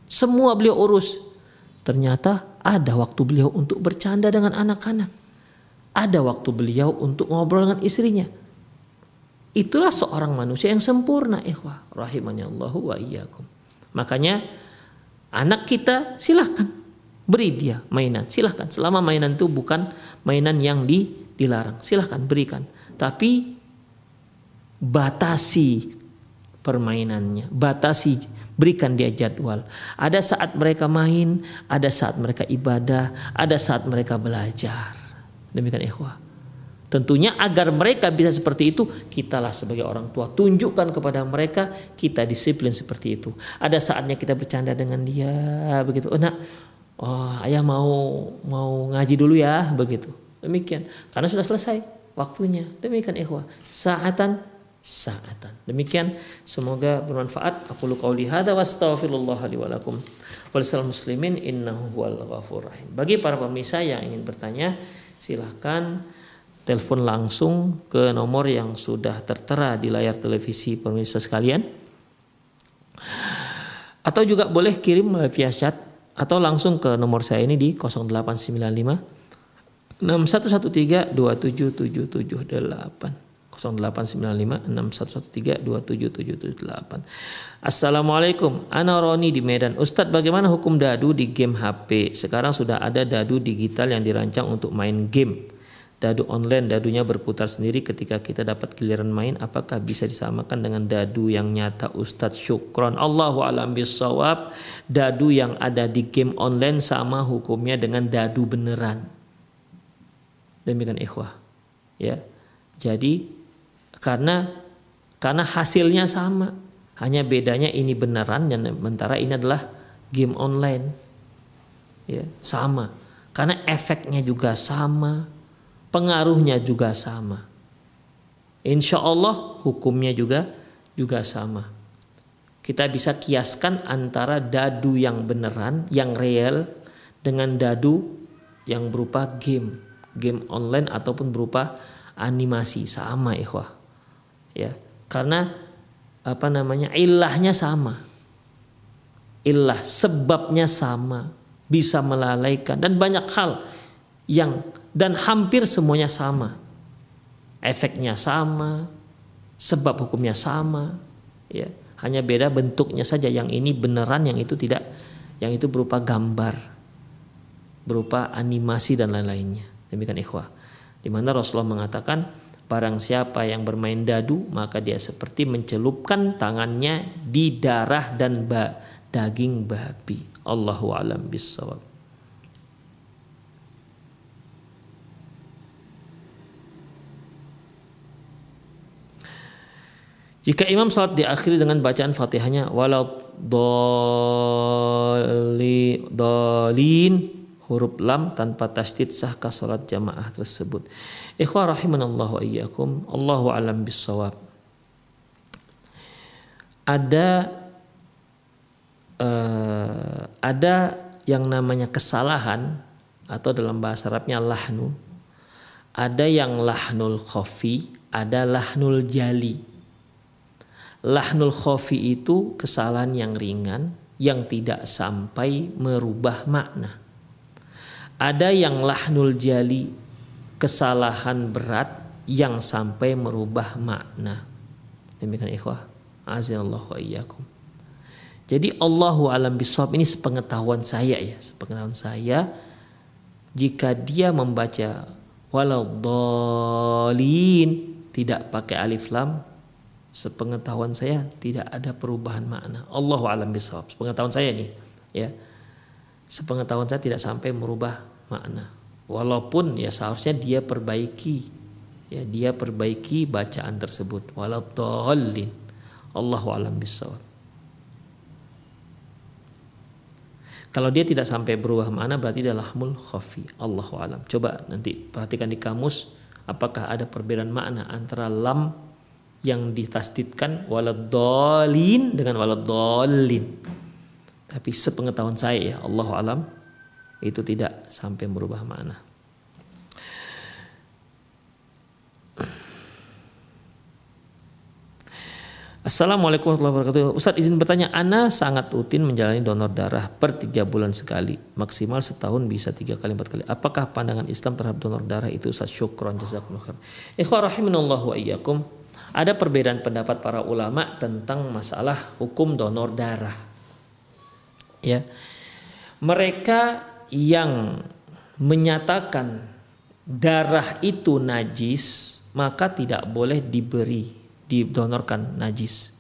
Semua beliau urus. Ternyata ada waktu beliau untuk bercanda dengan anak-anak. Ada waktu beliau untuk ngobrol dengan istrinya. Itulah seorang manusia yang sempurna, ikhwah. Rahimahnya Allah wa iyyakum. Makanya anak kita silahkan beri dia mainan. Silahkan. Selama mainan itu bukan mainan yang di, dilarang. Silahkan berikan. Tapi batasi permainannya. Batasi Berikan dia jadwal. Ada saat mereka main, ada saat mereka ibadah, ada saat mereka belajar. Demikian ikhwah. Tentunya agar mereka bisa seperti itu, kitalah sebagai orang tua tunjukkan kepada mereka kita disiplin seperti itu. Ada saatnya kita bercanda dengan dia begitu. Oh, nak, oh, ayah mau mau ngaji dulu ya begitu. Demikian. Karena sudah selesai waktunya. Demikian ikhwah. Saatan saatan. Demikian semoga bermanfaat. Aku lu qauli hadza wa astaghfirullah li wa lakum. muslimin innahu huwal ghafur rahim. Bagi para pemirsa yang ingin bertanya, silahkan telepon langsung ke nomor yang sudah tertera di layar televisi pemirsa sekalian. Atau juga boleh kirim via chat atau langsung ke nomor saya ini di 0895 6113 27778. 089561132778. Assalamualaikum, Ana Roni di Medan. Ustadz bagaimana hukum dadu di game HP? Sekarang sudah ada dadu digital yang dirancang untuk main game. Dadu online, dadunya berputar sendiri ketika kita dapat giliran main. Apakah bisa disamakan dengan dadu yang nyata Ustadz Syukron? Allahu alam bisawab. Dadu yang ada di game online sama hukumnya dengan dadu beneran. Demikian ikhwah. Ya. Jadi karena karena hasilnya sama hanya bedanya ini beneran dan sementara ini adalah game online ya sama karena efeknya juga sama pengaruhnya juga sama. Insya Allah hukumnya juga juga sama. Kita bisa kiaskan antara dadu yang beneran yang real dengan dadu yang berupa game game online ataupun berupa animasi. Sama ikhwah. Ya karena apa namanya ilahnya sama. Ilah sebabnya sama bisa melalaikan dan banyak hal yang dan hampir semuanya sama. Efeknya sama sebab hukumnya sama ya. Hanya beda bentuknya saja. Yang ini beneran yang itu tidak. Yang itu berupa gambar berupa animasi dan lain-lainnya. Demikian ikhwah. Di mana Rasulullah mengatakan Barang siapa yang bermain dadu maka dia seperti mencelupkan tangannya di darah dan ba daging babi. Allahu alam bisawab. Jika imam salat diakhiri dengan bacaan Fatihahnya walau dolin huruf lam tanpa tasdid sahkah salat jamaah tersebut. Ikhwah rahimanallah wa iyyakum. Allahu alam bisawab. Ada uh, ada yang namanya kesalahan atau dalam bahasa Arabnya lahnu. Ada yang lahnul khafi, ada lahnul jali. Lahnul khafi itu kesalahan yang ringan yang tidak sampai merubah makna ada yang lahnul jali, kesalahan berat yang sampai merubah makna. Demikian ikhwah. Wa iyyakum. Jadi Allahu alam bisawab ini sepengetahuan saya ya, sepengetahuan saya jika dia membaca Waladhalin tidak pakai alif lam sepengetahuan saya tidak ada perubahan makna. Allahu alam bisawab. Sepengetahuan saya nih, ya. Sepengetahuan saya tidak sampai merubah makna. Walaupun ya seharusnya dia perbaiki ya dia perbaiki bacaan tersebut. Waladhalin. Allahu alam bisawab. Kalau dia tidak sampai berubah makna berarti dia lahmul khafi. Allahu alam. Coba nanti perhatikan di kamus apakah ada perbedaan makna antara lam yang ditasdidkan waladhalin dengan waladhalin. Tapi sepengetahuan saya ya Allah alam itu tidak sampai merubah makna. Assalamualaikum warahmatullahi wabarakatuh. Ustadz izin bertanya, Ana sangat rutin menjalani donor darah per tiga bulan sekali, maksimal setahun bisa tiga kali empat kali. Apakah pandangan Islam terhadap donor darah itu Ustadz syukron jazakumullah khair. Ikhwah rahimanallahu wa iyyakum. Ada perbedaan pendapat para ulama tentang masalah hukum donor darah. Ya. Mereka yang menyatakan darah itu najis, maka tidak boleh diberi, didonorkan najis.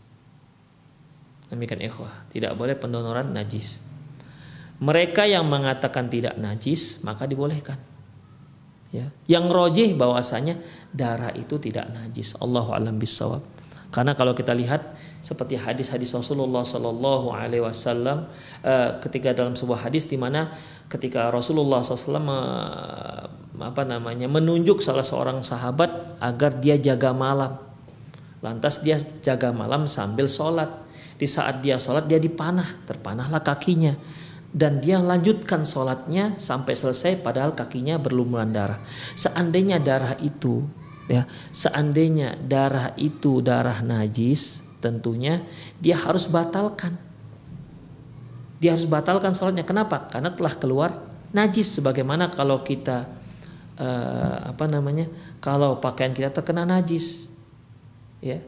Demikian ikhwah, tidak boleh pendonoran najis. Mereka yang mengatakan tidak najis, maka dibolehkan. Ya. Yang rojih bahwasanya darah itu tidak najis. Allahu alam bisawab. Karena kalau kita lihat seperti hadis-hadis Rasulullah Sallallahu Alaihi Wasallam uh, ketika dalam sebuah hadis di mana ketika Rasulullah SAW eh, apa namanya menunjuk salah seorang sahabat agar dia jaga malam, lantas dia jaga malam sambil sholat. Di saat dia sholat dia dipanah, terpanahlah kakinya dan dia lanjutkan sholatnya sampai selesai padahal kakinya berlumuran darah. Seandainya darah itu ya, seandainya darah itu darah najis, tentunya dia harus batalkan. Dia harus batalkan sholatnya. Kenapa? Karena telah keluar najis. Sebagaimana kalau kita uh, apa namanya? Kalau pakaian kita terkena najis, ya.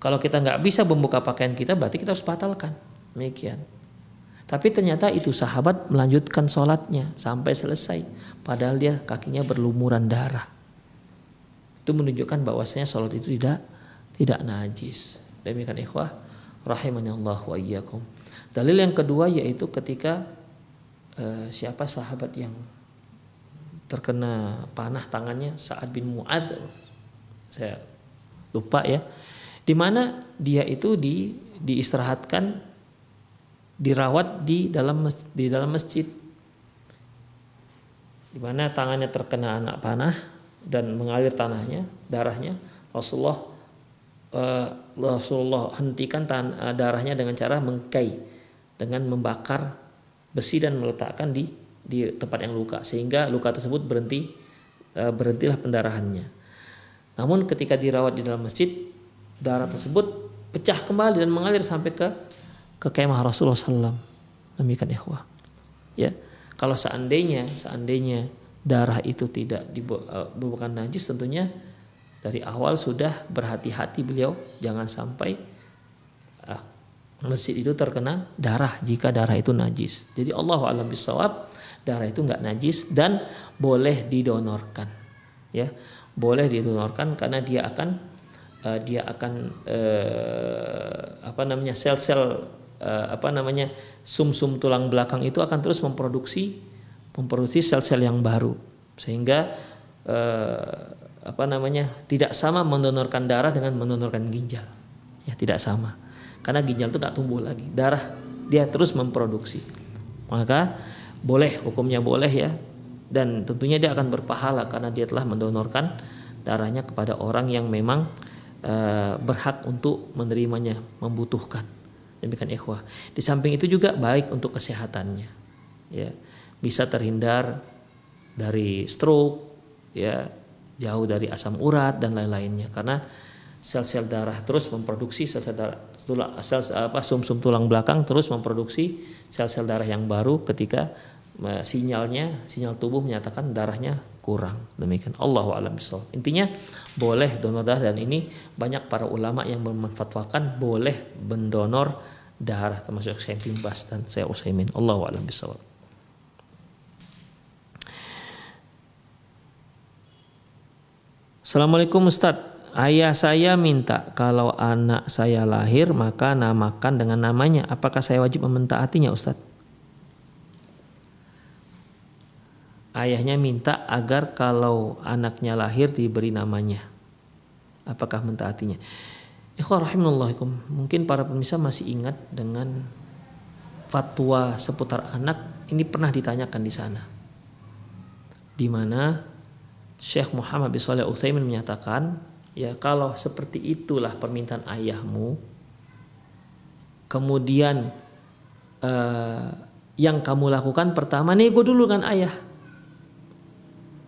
Kalau kita nggak bisa membuka pakaian kita, berarti kita harus batalkan. Demikian. Tapi ternyata itu sahabat melanjutkan sholatnya sampai selesai. Padahal dia kakinya berlumuran darah. Itu menunjukkan bahwasanya sholat itu tidak tidak najis. Demikian ikhwah rahimani Allah wa iyyakum. Dalil yang kedua yaitu ketika uh, siapa sahabat yang terkena panah tangannya Sa'ad bin Mu'ad saya lupa ya di mana dia itu di diistirahatkan dirawat di dalam di dalam masjid. Di mana tangannya terkena anak panah dan mengalir tanahnya darahnya Rasulullah uh, Rasulullah hentikan tan uh, darahnya dengan cara mengkai dengan membakar besi dan meletakkan di di tempat yang luka sehingga luka tersebut berhenti uh, berhentilah pendarahannya. Namun ketika dirawat di dalam masjid darah tersebut pecah kembali dan mengalir sampai ke ke kemah Rasulullah SAW. Demikian ikhwah. Ya, kalau seandainya seandainya darah itu tidak dibukan eh, najis tentunya dari awal sudah berhati-hati beliau jangan sampai uh, masjid itu terkena darah jika darah itu najis. Jadi Allah alam bisawab darah itu nggak najis dan boleh didonorkan. Ya, boleh didonorkan karena dia akan uh, dia akan uh, apa namanya sel-sel uh, apa namanya sum-sum tulang belakang itu akan terus memproduksi memproduksi sel-sel yang baru. Sehingga uh, apa namanya tidak sama mendonorkan darah dengan mendonorkan ginjal. Ya tidak sama. Karena ginjal itu tak tumbuh lagi. Darah dia terus memproduksi. Maka boleh hukumnya boleh ya. Dan tentunya dia akan berpahala karena dia telah mendonorkan darahnya kepada orang yang memang uh, berhak untuk menerimanya membutuhkan demikian ikhwah. Di samping itu juga baik untuk kesehatannya ya. Bisa terhindar dari stroke ya jauh dari asam urat dan lain-lainnya. Karena sel-sel darah terus memproduksi sel-sel darah sel apa sum-sum tulang belakang terus memproduksi sel-sel darah yang baru ketika sinyalnya sinyal tubuh menyatakan darahnya kurang demikian Allah alam intinya boleh donor darah dan ini banyak para ulama yang memanfaatkan boleh mendonor darah termasuk saya Bas dan saya Usaimin Allah alam Assalamualaikum Ustadz. Ayah saya minta kalau anak saya lahir maka namakan dengan namanya. Apakah saya wajib mentaatinya Ustadz? Ayahnya minta agar kalau anaknya lahir diberi namanya. Apakah mentaatinya? Mungkin para pemirsa masih ingat dengan fatwa seputar anak ini pernah ditanyakan di sana. Di mana Syekh Muhammad bin Shalih Utsaimin menyatakan ya kalau seperti itulah permintaan ayahmu kemudian uh, yang kamu lakukan pertama nego dulu kan ayah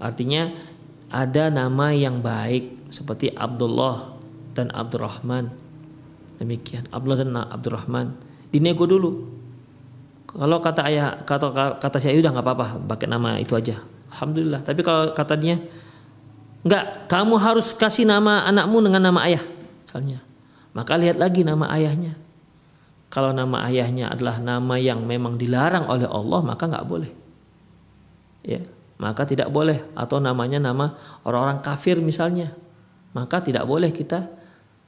artinya ada nama yang baik seperti Abdullah dan Abdurrahman demikian Abdullah dan Abdurrahman dinego dulu kalau kata ayah kata kata saya udah nggak apa-apa pakai nama itu aja alhamdulillah tapi kalau katanya Enggak, kamu harus kasih nama anakmu dengan nama ayah. Misalnya. Maka lihat lagi nama ayahnya. Kalau nama ayahnya adalah nama yang memang dilarang oleh Allah, maka nggak boleh. Ya, maka tidak boleh atau namanya nama orang-orang kafir misalnya. Maka tidak boleh kita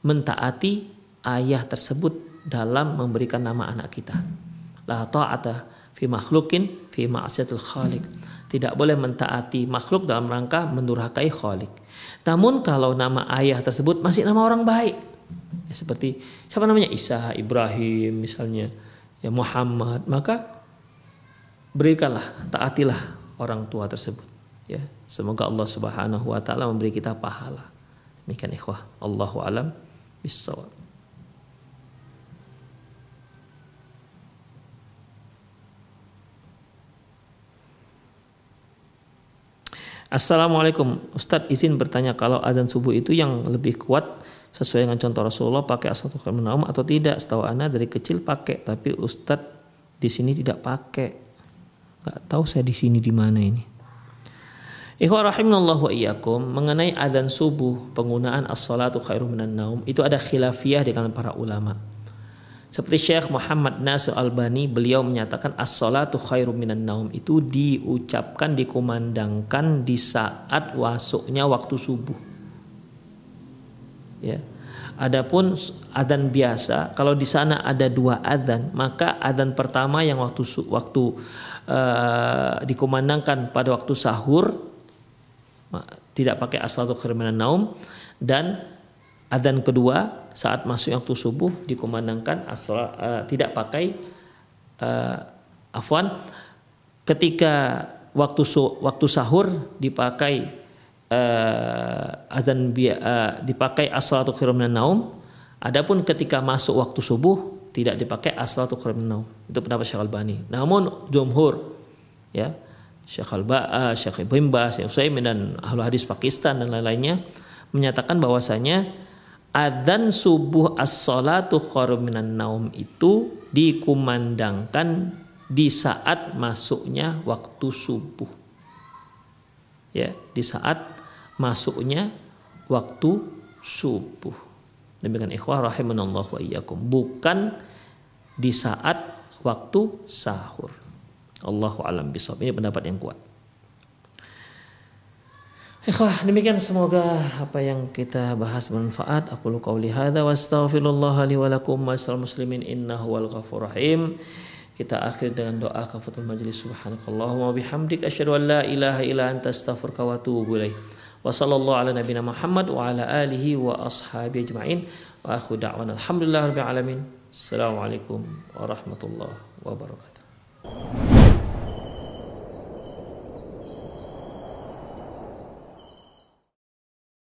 mentaati ayah tersebut dalam memberikan nama anak kita. La ta'ata fi makhlukin fi ma'siyatil khaliq tidak boleh mentaati makhluk dalam rangka mendurhakai khalik. Namun kalau nama ayah tersebut masih nama orang baik, ya, seperti siapa namanya Isa, Ibrahim misalnya, ya Muhammad, maka berikanlah, taatilah orang tua tersebut. Ya, semoga Allah Subhanahu wa taala memberi kita pahala. Demikian ikhwah, Allahu alam bisawab. Assalamualaikum Ustadz izin bertanya kalau azan subuh itu yang lebih kuat sesuai dengan contoh Rasulullah pakai asal naum atau tidak setahu Anda dari kecil pakai tapi Ustadz di sini tidak pakai nggak tahu saya di sini di mana ini rahimanallah wa iyyakum mengenai azan subuh penggunaan as-salatu khairu minan naum itu ada khilafiyah dengan para ulama seperti Syekh Muhammad Nasir Albani beliau menyatakan as-salatu khairum minan naum itu diucapkan dikumandangkan di saat masuknya waktu subuh. Ya. Adapun adzan biasa kalau di sana ada dua adzan maka adzan pertama yang waktu waktu uh, dikumandangkan pada waktu sahur tidak pakai as-salatu khairum minan naum dan adzan kedua saat masuk waktu subuh dikumandangkan asal uh, tidak pakai uh, afwan. Ketika waktu su, waktu sahur dipakai uh, azan uh, dipakai as-salatu naum adapun ketika masuk waktu subuh tidak dipakai as-salatu naum itu pendapat Syekh Albani namun jumhur ya Syekh Alba uh, Syekh Ibn Syekh dan ahlu hadis Pakistan dan lain-lainnya menyatakan bahwasanya adzan subuh as-salatu minan naum itu dikumandangkan di saat masuknya waktu subuh. Ya, di saat masuknya waktu subuh. Demikian ikhwah rahimanallah wa iyyakum. Bukan di saat waktu sahur. Allahu alam bisawab. Ini pendapat yang kuat. Ikhwah, demikian semoga apa yang kita bahas bermanfaat. Aku lu qauli hadza wa astaghfirullah li wa lakum wa muslimin innahu wal ghafur rahim. Kita akhir dengan doa kafatul majlis subhanakallahumma bihamdik asyhadu an la ilaha illa anta astaghfiruka wa atubu ilaik. Wa sallallahu ala nabiyyina Muhammad wa ala alihi wa ashabi ajma'in. Wa akhu da'wana alhamdulillah rabbil alamin. Assalamualaikum warahmatullahi wabarakatuh.